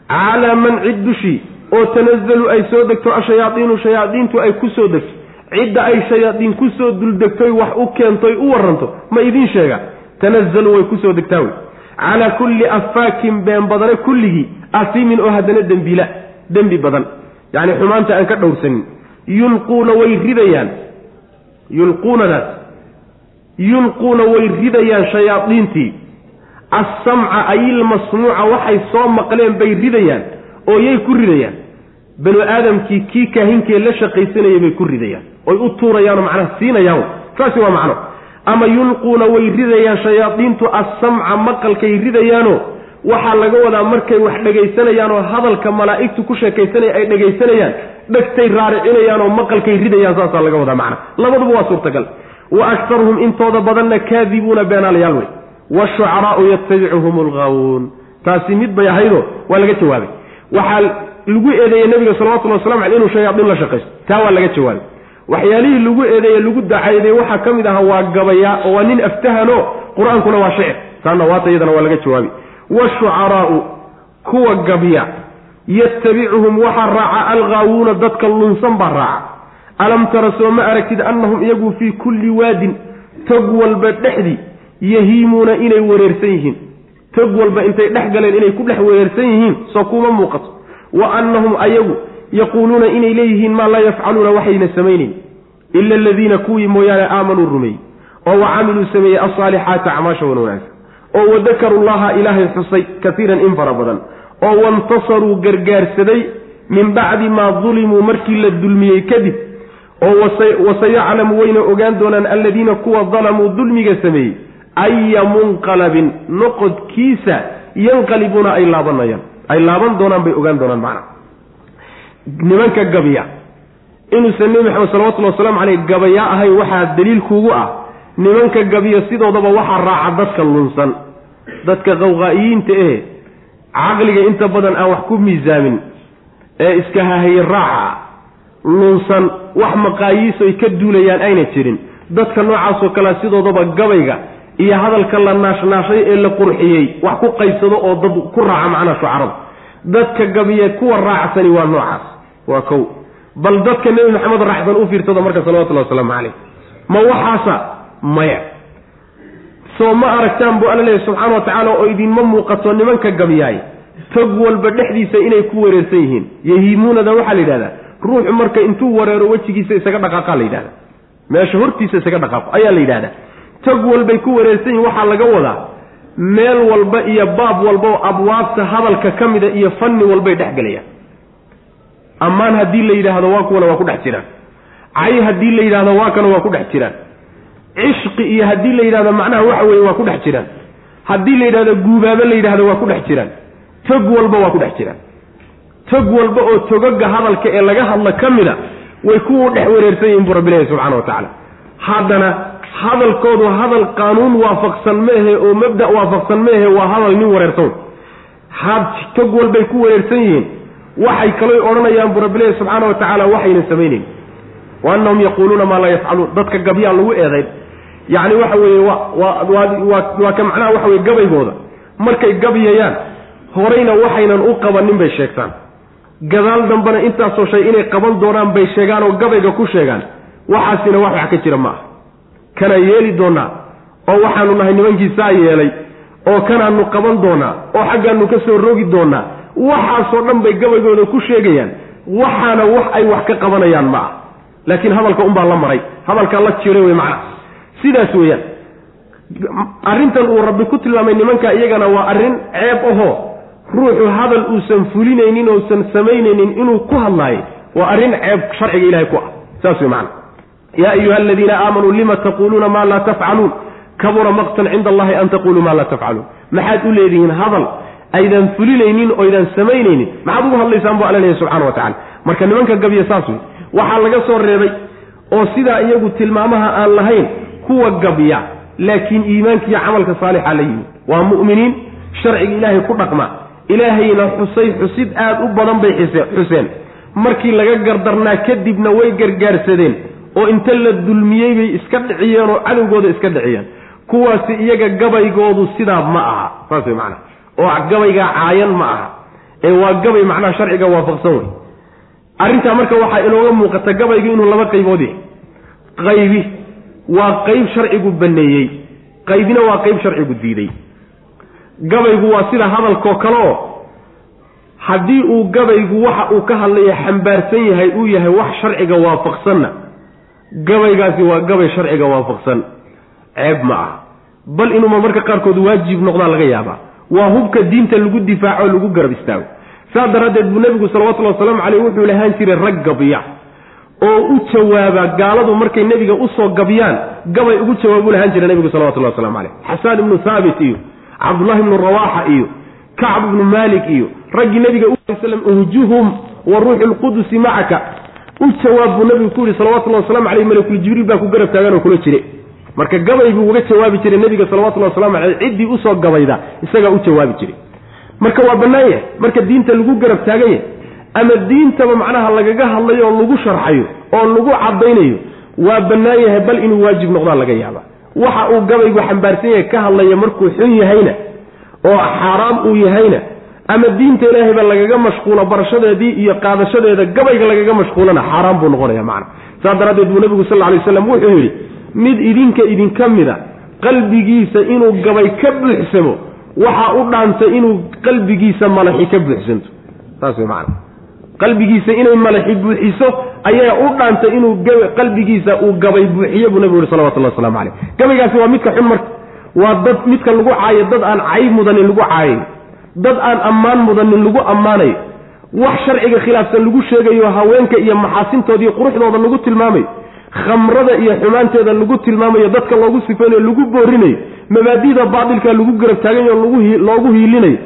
calaa man cid dushii oo tanazalu ay soo degto ashayaadiinu shayaadiintu ay ku soo degto. Cidda ay shayaadiin ku soo duldegtoy wax u keentoy u warranto ma idiin sheega. Tanazalu way ku soo degtaa wey. Calaa kulli affaakin been badane kulligii asiimin oo haddana dembiila dembi badan. Yacni xumaanta aan ka dhowrsanin. Yulquuna way ridayaan. Yulquunadaas yulquuna way ridayaan shayaadiintii. Assamca ayilmasmuuca waxay soo maqleen bay ridayaan oo yay ku ridayaan. Banu aadamkii kii kaahinkee la shaqaysanayay bay ku ridayaan. Oy u tuurayaanoo macnaha siinayaan saasi waa macno. Ama yulquuna way ridayaan shayaadiintu assamca maqalkay ridayaanoo waxaa laga wadaa markay wax dhegaysanayaan oo hadalka malaa'igtu ku sheekaysanaya ay dhegaysanayaan dhegtay raaricinayaan oo maqalkay ridayaan saasaa laga wadaa macna. Labaduba waa suurtagal. Wa aktaruhum intooda badanna kaadibuuna beenaalayaal wey. Washucaraau yatabicuhum algaawuun taasi mid bay ahaydoo waa laga jawaabay. Waxaa lagu eedeeyey nabiga salawatulli waslamu aley inuu shayaadiin la shaqaysto. Taa waa laga jawaabay. Waxyaalihii lagu eedeeye lagu dacayday waxaa ka mid ahaa waa gabayaa oo waa nin aftahano qur'aankuna waa shicir. Taana waata iyadana waa laga jawaabay washucaraau kuwa gabya yatabicuhum waxaa raaca algaawuuna dadka lunsan baa raaca. Alam tara soo ma aragtid annahum iyagu fii kulli waadin tog walba dhexdii yahiimuuna inay wareersan yihiin. Tog walba intay dhex galeen inay ku dhex wareersan yihiin soo kuma muuqato. Wa annahum ayagu yaquuluuna inay leeyihiin maa laa yafcaluuna waxayna samaynayn ila aladiina kuwii mooyaane aamanuu rumeeyey oo wa camiluu sameeyey alsaalixaati acmaasha wan wanaagsan oo wadakaru llaha ilaahay xusay kaiiran in fara badan oo wantasaruu gargaarsaday min bacdi maa dulimuu markii la dulmiyey kadib oo wasayaclamu wayna ogaan doonaan alladiina kuwa dalamuu dulmiga sameeyey aya munqalabin noqodkiisa yanqalibuuna ay laabanayaan ay laaban doonaan bay ogaan doonaan macna. Nimanka gabya inuusan nebi maxamed salawatullhi wasalaamu caleyh gabayaa ahayn waxaa daliil kuugu ah nimanka gabya sidoodaba waxaa raaca dadka lunsan. Dadka qawqaa'iyiinta ehe caqliga inta badan aan wax ku miisaamin ee iska hahaye raaca lunsan wax maqaayiisoy ka duulayaan ayna jirin. Dadka noocaasoo kalea sidoodaba gabayga iyo hadalka la naashnaashay ee la qurxiyey wax ku qaybsado oo dad ku raaca macnaha shucarada dadka gabiye kuwa raacsani waa noocaas waa kow. Bal dadka nebi maxamed raacsan u fiirsado marka salawatullahi wasalaamu caleyh ma waxaasa maya. Soo ma aragtaan buu alla leeyahy subxaana wa tacaala oo idinma muuqato nimanka gabiyaay tog walba dhexdiisa inay ku wareersan yihiin. Yahiimuunada waxaa la yidhahdaa ruuxu marka intuu wareero wejigiisa isaga dhaqaaqa la yidhahda meesha hortiisa isaga dhaqaaqo ayaa la yidhahdaa. Tog walbay ku wareersan yihiin waxaa laga wadaa meel walba iyo baab walba oo abwaabta hadalka ka mida iyo fanni walbay dhex gelayaan ammaan haddii la yidhaahdo waa kuwana waa ku dhex jiraan. Cay haddii la yidhahdo waa kana waa ku dhex jiraan cishqi iyo haddii la yidhahdo macnaha waxa weeye waa ku dhex jiraan. Haddii la yidhahdo guubaabo la yidhahdo waa ku dhex jiraan. Tog walba waa ku dhex jiraan. Tog walba oo togaga hadalka ee laga hadla ka mida way ku dhex wareersan yihiin buu rabbi ilahi subxana wa tacaala. Haddana hadalkoodu hadal qaanuun waafaqsan meehe oo mabda waafaqsan meehe waa hadal nin wareersan. Had tog walbay ku wareersan yihiin waxay kaloy odhanayaan buu rabbilahi subxaana wa tacaala waxayna samaynayn. Wa annahum yaquuluuna maa laa yafcaluun. Dadka gabyaan lagu eedayn yacni waxa weeye wa waa ka macnaha waxa weye gabaygooda. Markay gabyayaan horeyna waxaynan u qabanin bay sheegtaan. Gadaal dambena intaasoo shay inay qaban doonaan bay sheegaan oo gabayga ku sheegaan. Waxaasina wax wax ka jira ma aha. Kanaan yeeli doonaa oo waxaanu nahay nimankii saa yeelay oo kanaanu qaban doonaa oo xaggaanu ka soo rogi doonaa waxaasoo dhan bay gabaygooda ku sheegayaan. Waxaana wax ay wax ka qabanayaan ma ah laakiin hadalka unbaa la maray. Hadalkaa la jiray wey macna sidaas weeyaan. Arrintan uu rabbi ku tilmaamay nimanka iyagana waa arrin ceeb ahoo ruuxu hadal uusan fulinaynin ousan samaynaynin inuu ku hadlaayo waa arrin ceeb sharciga ilahay ku ah. Saas wey macana yaa ayuha aladiina aamanuu lima taquuluuna maa laa tafcaluun? Kabura maqtan cinda allahi an taquluu maa laa tafcaluun. Maxaad u leedihiin hadal aydan fulinaynin oydan samaynaynin? Maxaad ugu hadlaysaan bu alla leeyahy subxana wa tacala marka nimanka gabya saas wey waxaa laga soo reebay oo sidaa iyagu tilmaamaha aan lahayn kuwa gabya laakiin iimaankiiyo camalka saalixa la yimid. Waa mu'miniin sharciga ilaahay ku dhaqma. Ilaahayna xusay xusid aad u badan bay xuseen. Markii laga gardarnaa kadibna way gargaarsadeen oo inta la dulmiyey bay iska dhiciyeen oo cadowgooda iska dhiciyeen. Kuwaasi iyaga gabaygoodu sidaa ma aha saas way macnaha. Oo gabaygaa caayan ma aha. Ee waa gabay macnaha sharciga waafaqsan wey arrintaa marka waxaa inooga muuqata gabaygu inuu laba qaybood yahay. Qaybi waa qayb sharcigu baneeyey. Qaybina waa qayb sharcigu diiday gabaygu waa sida hadalkoo kale oo haddii uu gabaygu waxa uu ka hadlaya xambaarsan yahay uu yahay wax sharciga waafaqsanna gabaygaasi waa gabay sharciga waafaqsan. Ceeb ma ah bal inuuma marka qaarkood waajib noqdaa laga yaabaa. Waa hubka diinta lagu difaaco lagu garab istaago. Saa daraaddeed buu nebigu salawatullhi wasalaamu caleyh wuxuu lahaan jiray rag gabya oo u jawaaba gaaladu markay nebiga u soo gabyaan gabay ugu jawaabu lahaan jira nebigu salawatullahi waslamu caleyh xasaan ibnu thaabit iyo cabdullahi ibnu rawaaxa iyo kacb ibnu maalik iyo raggii nebiga slam uhjuhum wa ruuxu lqudusi macaka u jawaab buu nabigu ku yihi salawatullahi waslamu caleyh malakul jibriil baa ku garab taagan oo kula jire. Marka gabay buu uga jawaabi jiray nebiga salawatullahi waslamu caleyh ciddii u soo gabayda isagaa u jawaabi jiray marka waa bannaan yahay marka diinta lagu garab taagan yahay ama diintaba macnaha lagaga hadlayo oo lagu sharxayo oo lagu caddaynayo waa bannaan yahay bal inuu waajib noqdaa laga yaaba waxa uu gabaygu xambaarsan yahay ka hadlaya markuu xun yahayna oo xaaraam uu yahayna ama diinta ilaahayba lagaga mashquulo barashadeedii iyo qaadashadeeda gabayga lagaga mashquulana xaaraan buu noqonaya macna. Saas daraaddeed buu nebigu sal lay waslam wuxuu yidhi mid idinka idinka mida qalbigiisa inuu gabay ka buuxsamo waxaa u dhaanta inuu qalbigiisa malaxi ka buuxsanto. Saas way macana qalbigiisa inay malaxi buuxiso ayaa u dhaanta inuu qalbigiisa uu gabay buuxiyo buu nebigu yihi salawatullahi waslamu caleyh gabaygaasi waa midka xun marka waa dad midka lagu caayo dad aan cayb mudanin lagu caayayo dad aan ammaan mudanin lagu ammaanayo wax sharciga khilaafsan lagu sheegayo haweenka iyo maxaasintoodiiyo quruxdooda lagu tilmaamayo khamrada iyo xumaanteeda lagu tilmaamayo dadka loogu sifaynayo lagu boorinayo mabaadida baatilka lagu garab taagayo loogu hiilinayo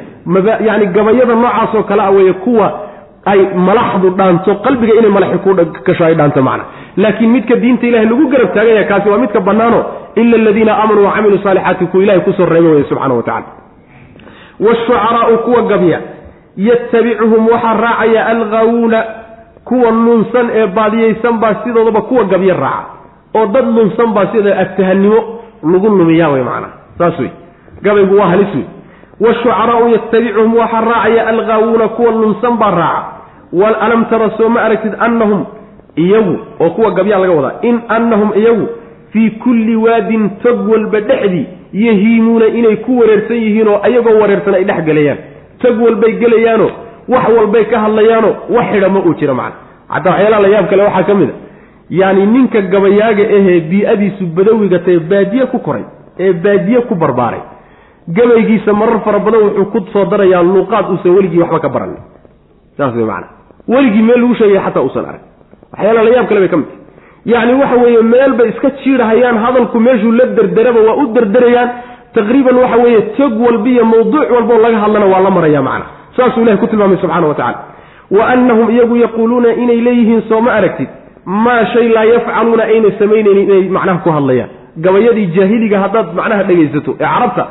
yani gabayada noocaasoo kale a weeye kuwa ay malaxdu dhaanto qalbiga inay malaxi ku gasho ay dhaanto macna. Laakiin midka diinta ilahay lagu garab taaganya kaasi waa midka bannaano ila aladiina aamanuu wacamiluu saalixaati kuwa ilahay ku soo reebay wey subxana wa tacala washucaraau kuwa gabya yatabicuhum waxaa raacaya alghawuuna kuwa lunsan ee baadiyeysan baa sidoodaba kuwa gabya raaca. Oo dad lunsan baa sida agtahanimo lagu lumiyaa wey macnaha saas wey. Gabaygu waa halis wey. Washucaraau yatabicuhum waxaa raacaya alghaawuuna kuwa lunsan baa raaca alam tara soo ma aragtid annahum iyagu oo kuwa gabyaa laga wadaa in annahum iyagu fii kulli waadin tog walba dhexdii yahiimuuna inay ku wareersan yihiin oo ayagoo wareersan ay dhex gelayaan tog walbay gelayaanoo wax walbay ka hadlayaanoo wax xidha ma uu jiro macna. Xataa waxyaalaha la yaab kale waxaa ka mid a. Yacni ninka gabayaaga ahee bii-adiisu badawiga tae baadiye ku koray ee baadiye ku barbaaray. Gabaygiisa marar fara badan wuxuu ku soo darayaa luuqaad uusan weligii waxba ka baran saas way macana weligii meel lagu sheegaya xataa uusan arag. Waxyaalaha la yaab kale bay ka mid tahy yacni waxa weeye meel bay iska jiidhahayaan hadalku meeshuu la derderaba waa u derderayaan taqriiban waxa weeye tog walba iyo mawduuc walbao laga hadlana waa la maraya macna. Saasuu ilahi ku tilmaamay subxana wa tacala wa annahum iyagu yaquuluuna inay leeyihiin sooma aragtid maa shay laa yafcaluuna ayna samaynaynin inay macnaha ku hadlayaan. Gabayadii jaahiliga haddaad macnaha dhegaysato ee carabta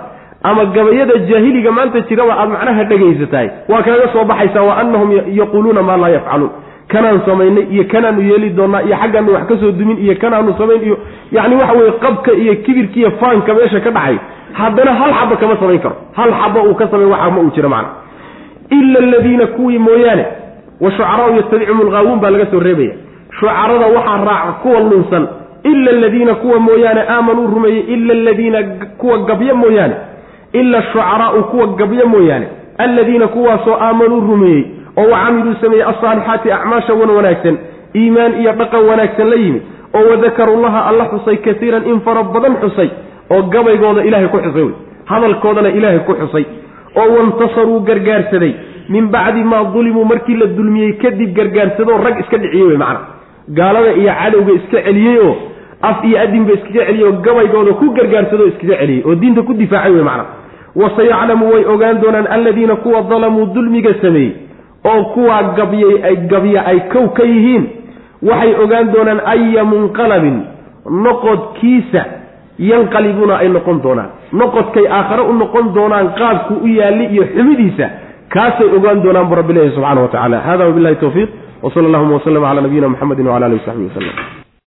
ama gabayada jaahiliga maanta jiraba aad macnaha dhegaysatahay waa kaaga soo baxaysaa wa annahum yaquuluuna maa laa yafcaluun. Kanaan samaynay iyo kanaanu yeeli doonaa iyo xaggaanu wax ka soo dumin iyo kanaanu samayn iyo yacni waxa weye qabka iyo kibirka iyo faanka meesha ka dhacay haddana hal xaba kama samayn karo. Hal xaba uu ka samayn waxa ma uu jiro macna. Ila aladiina kuwii mooyaane wa shucaraau yatabicuhum alghaawuun baa laga soo reebaya. Shucarada waxaa raaca kuwa lunsan ila aladiina kuwa mooyaane aamanuu rumeeyey ila aladiina kuwa gabyo mooyaane ila shucaraau kuwa gabyo mooyaane aladiina kuwaasoo aamanuu rumeeyey oo wacamiluu sameeyey alsaalixaati acmaasha wan wanaagsan iimaan iyo dhaqan wanaagsan la yimid oo wadakarullaha alla xusay kaiiran in fara badan xusay oo gabaygooda ilaahay ku xusay wey hadalkoodana ilaahay ku xusay oo wantasaruu gargaarsaday min bacdi maa dulimuu markii la dulmiyey kadib gargaarsadoo rag iska dhiciyey wey macana gaalada iyo cadowga iska celiyey oo af iyo adinba iskaga celiyey oo gabaygooda ku gargaarsadoo iskaga celiyey oo diinta ku difaacay wey macana wasayaclamu way ogaan doonaan alladiina kuwa dalamuu dulmiga sameeyey oo kuwaa gabyay ay gabya ay kow ka yihiin. Waxay ogaan doonaan aya munqalabin noqodkiisa yanqalibuuna ay noqon doonaan. Noqodkay aakhare u noqon doonaan qaabku u yaalli iyo xumidiisa kaasay ogaan doonaan bu rabbi leeyahy wa tacala hada wabilahi towfiiq wsala allahuma waslama cala nabiyina muxamedi wala alihi wasaxbihi waslem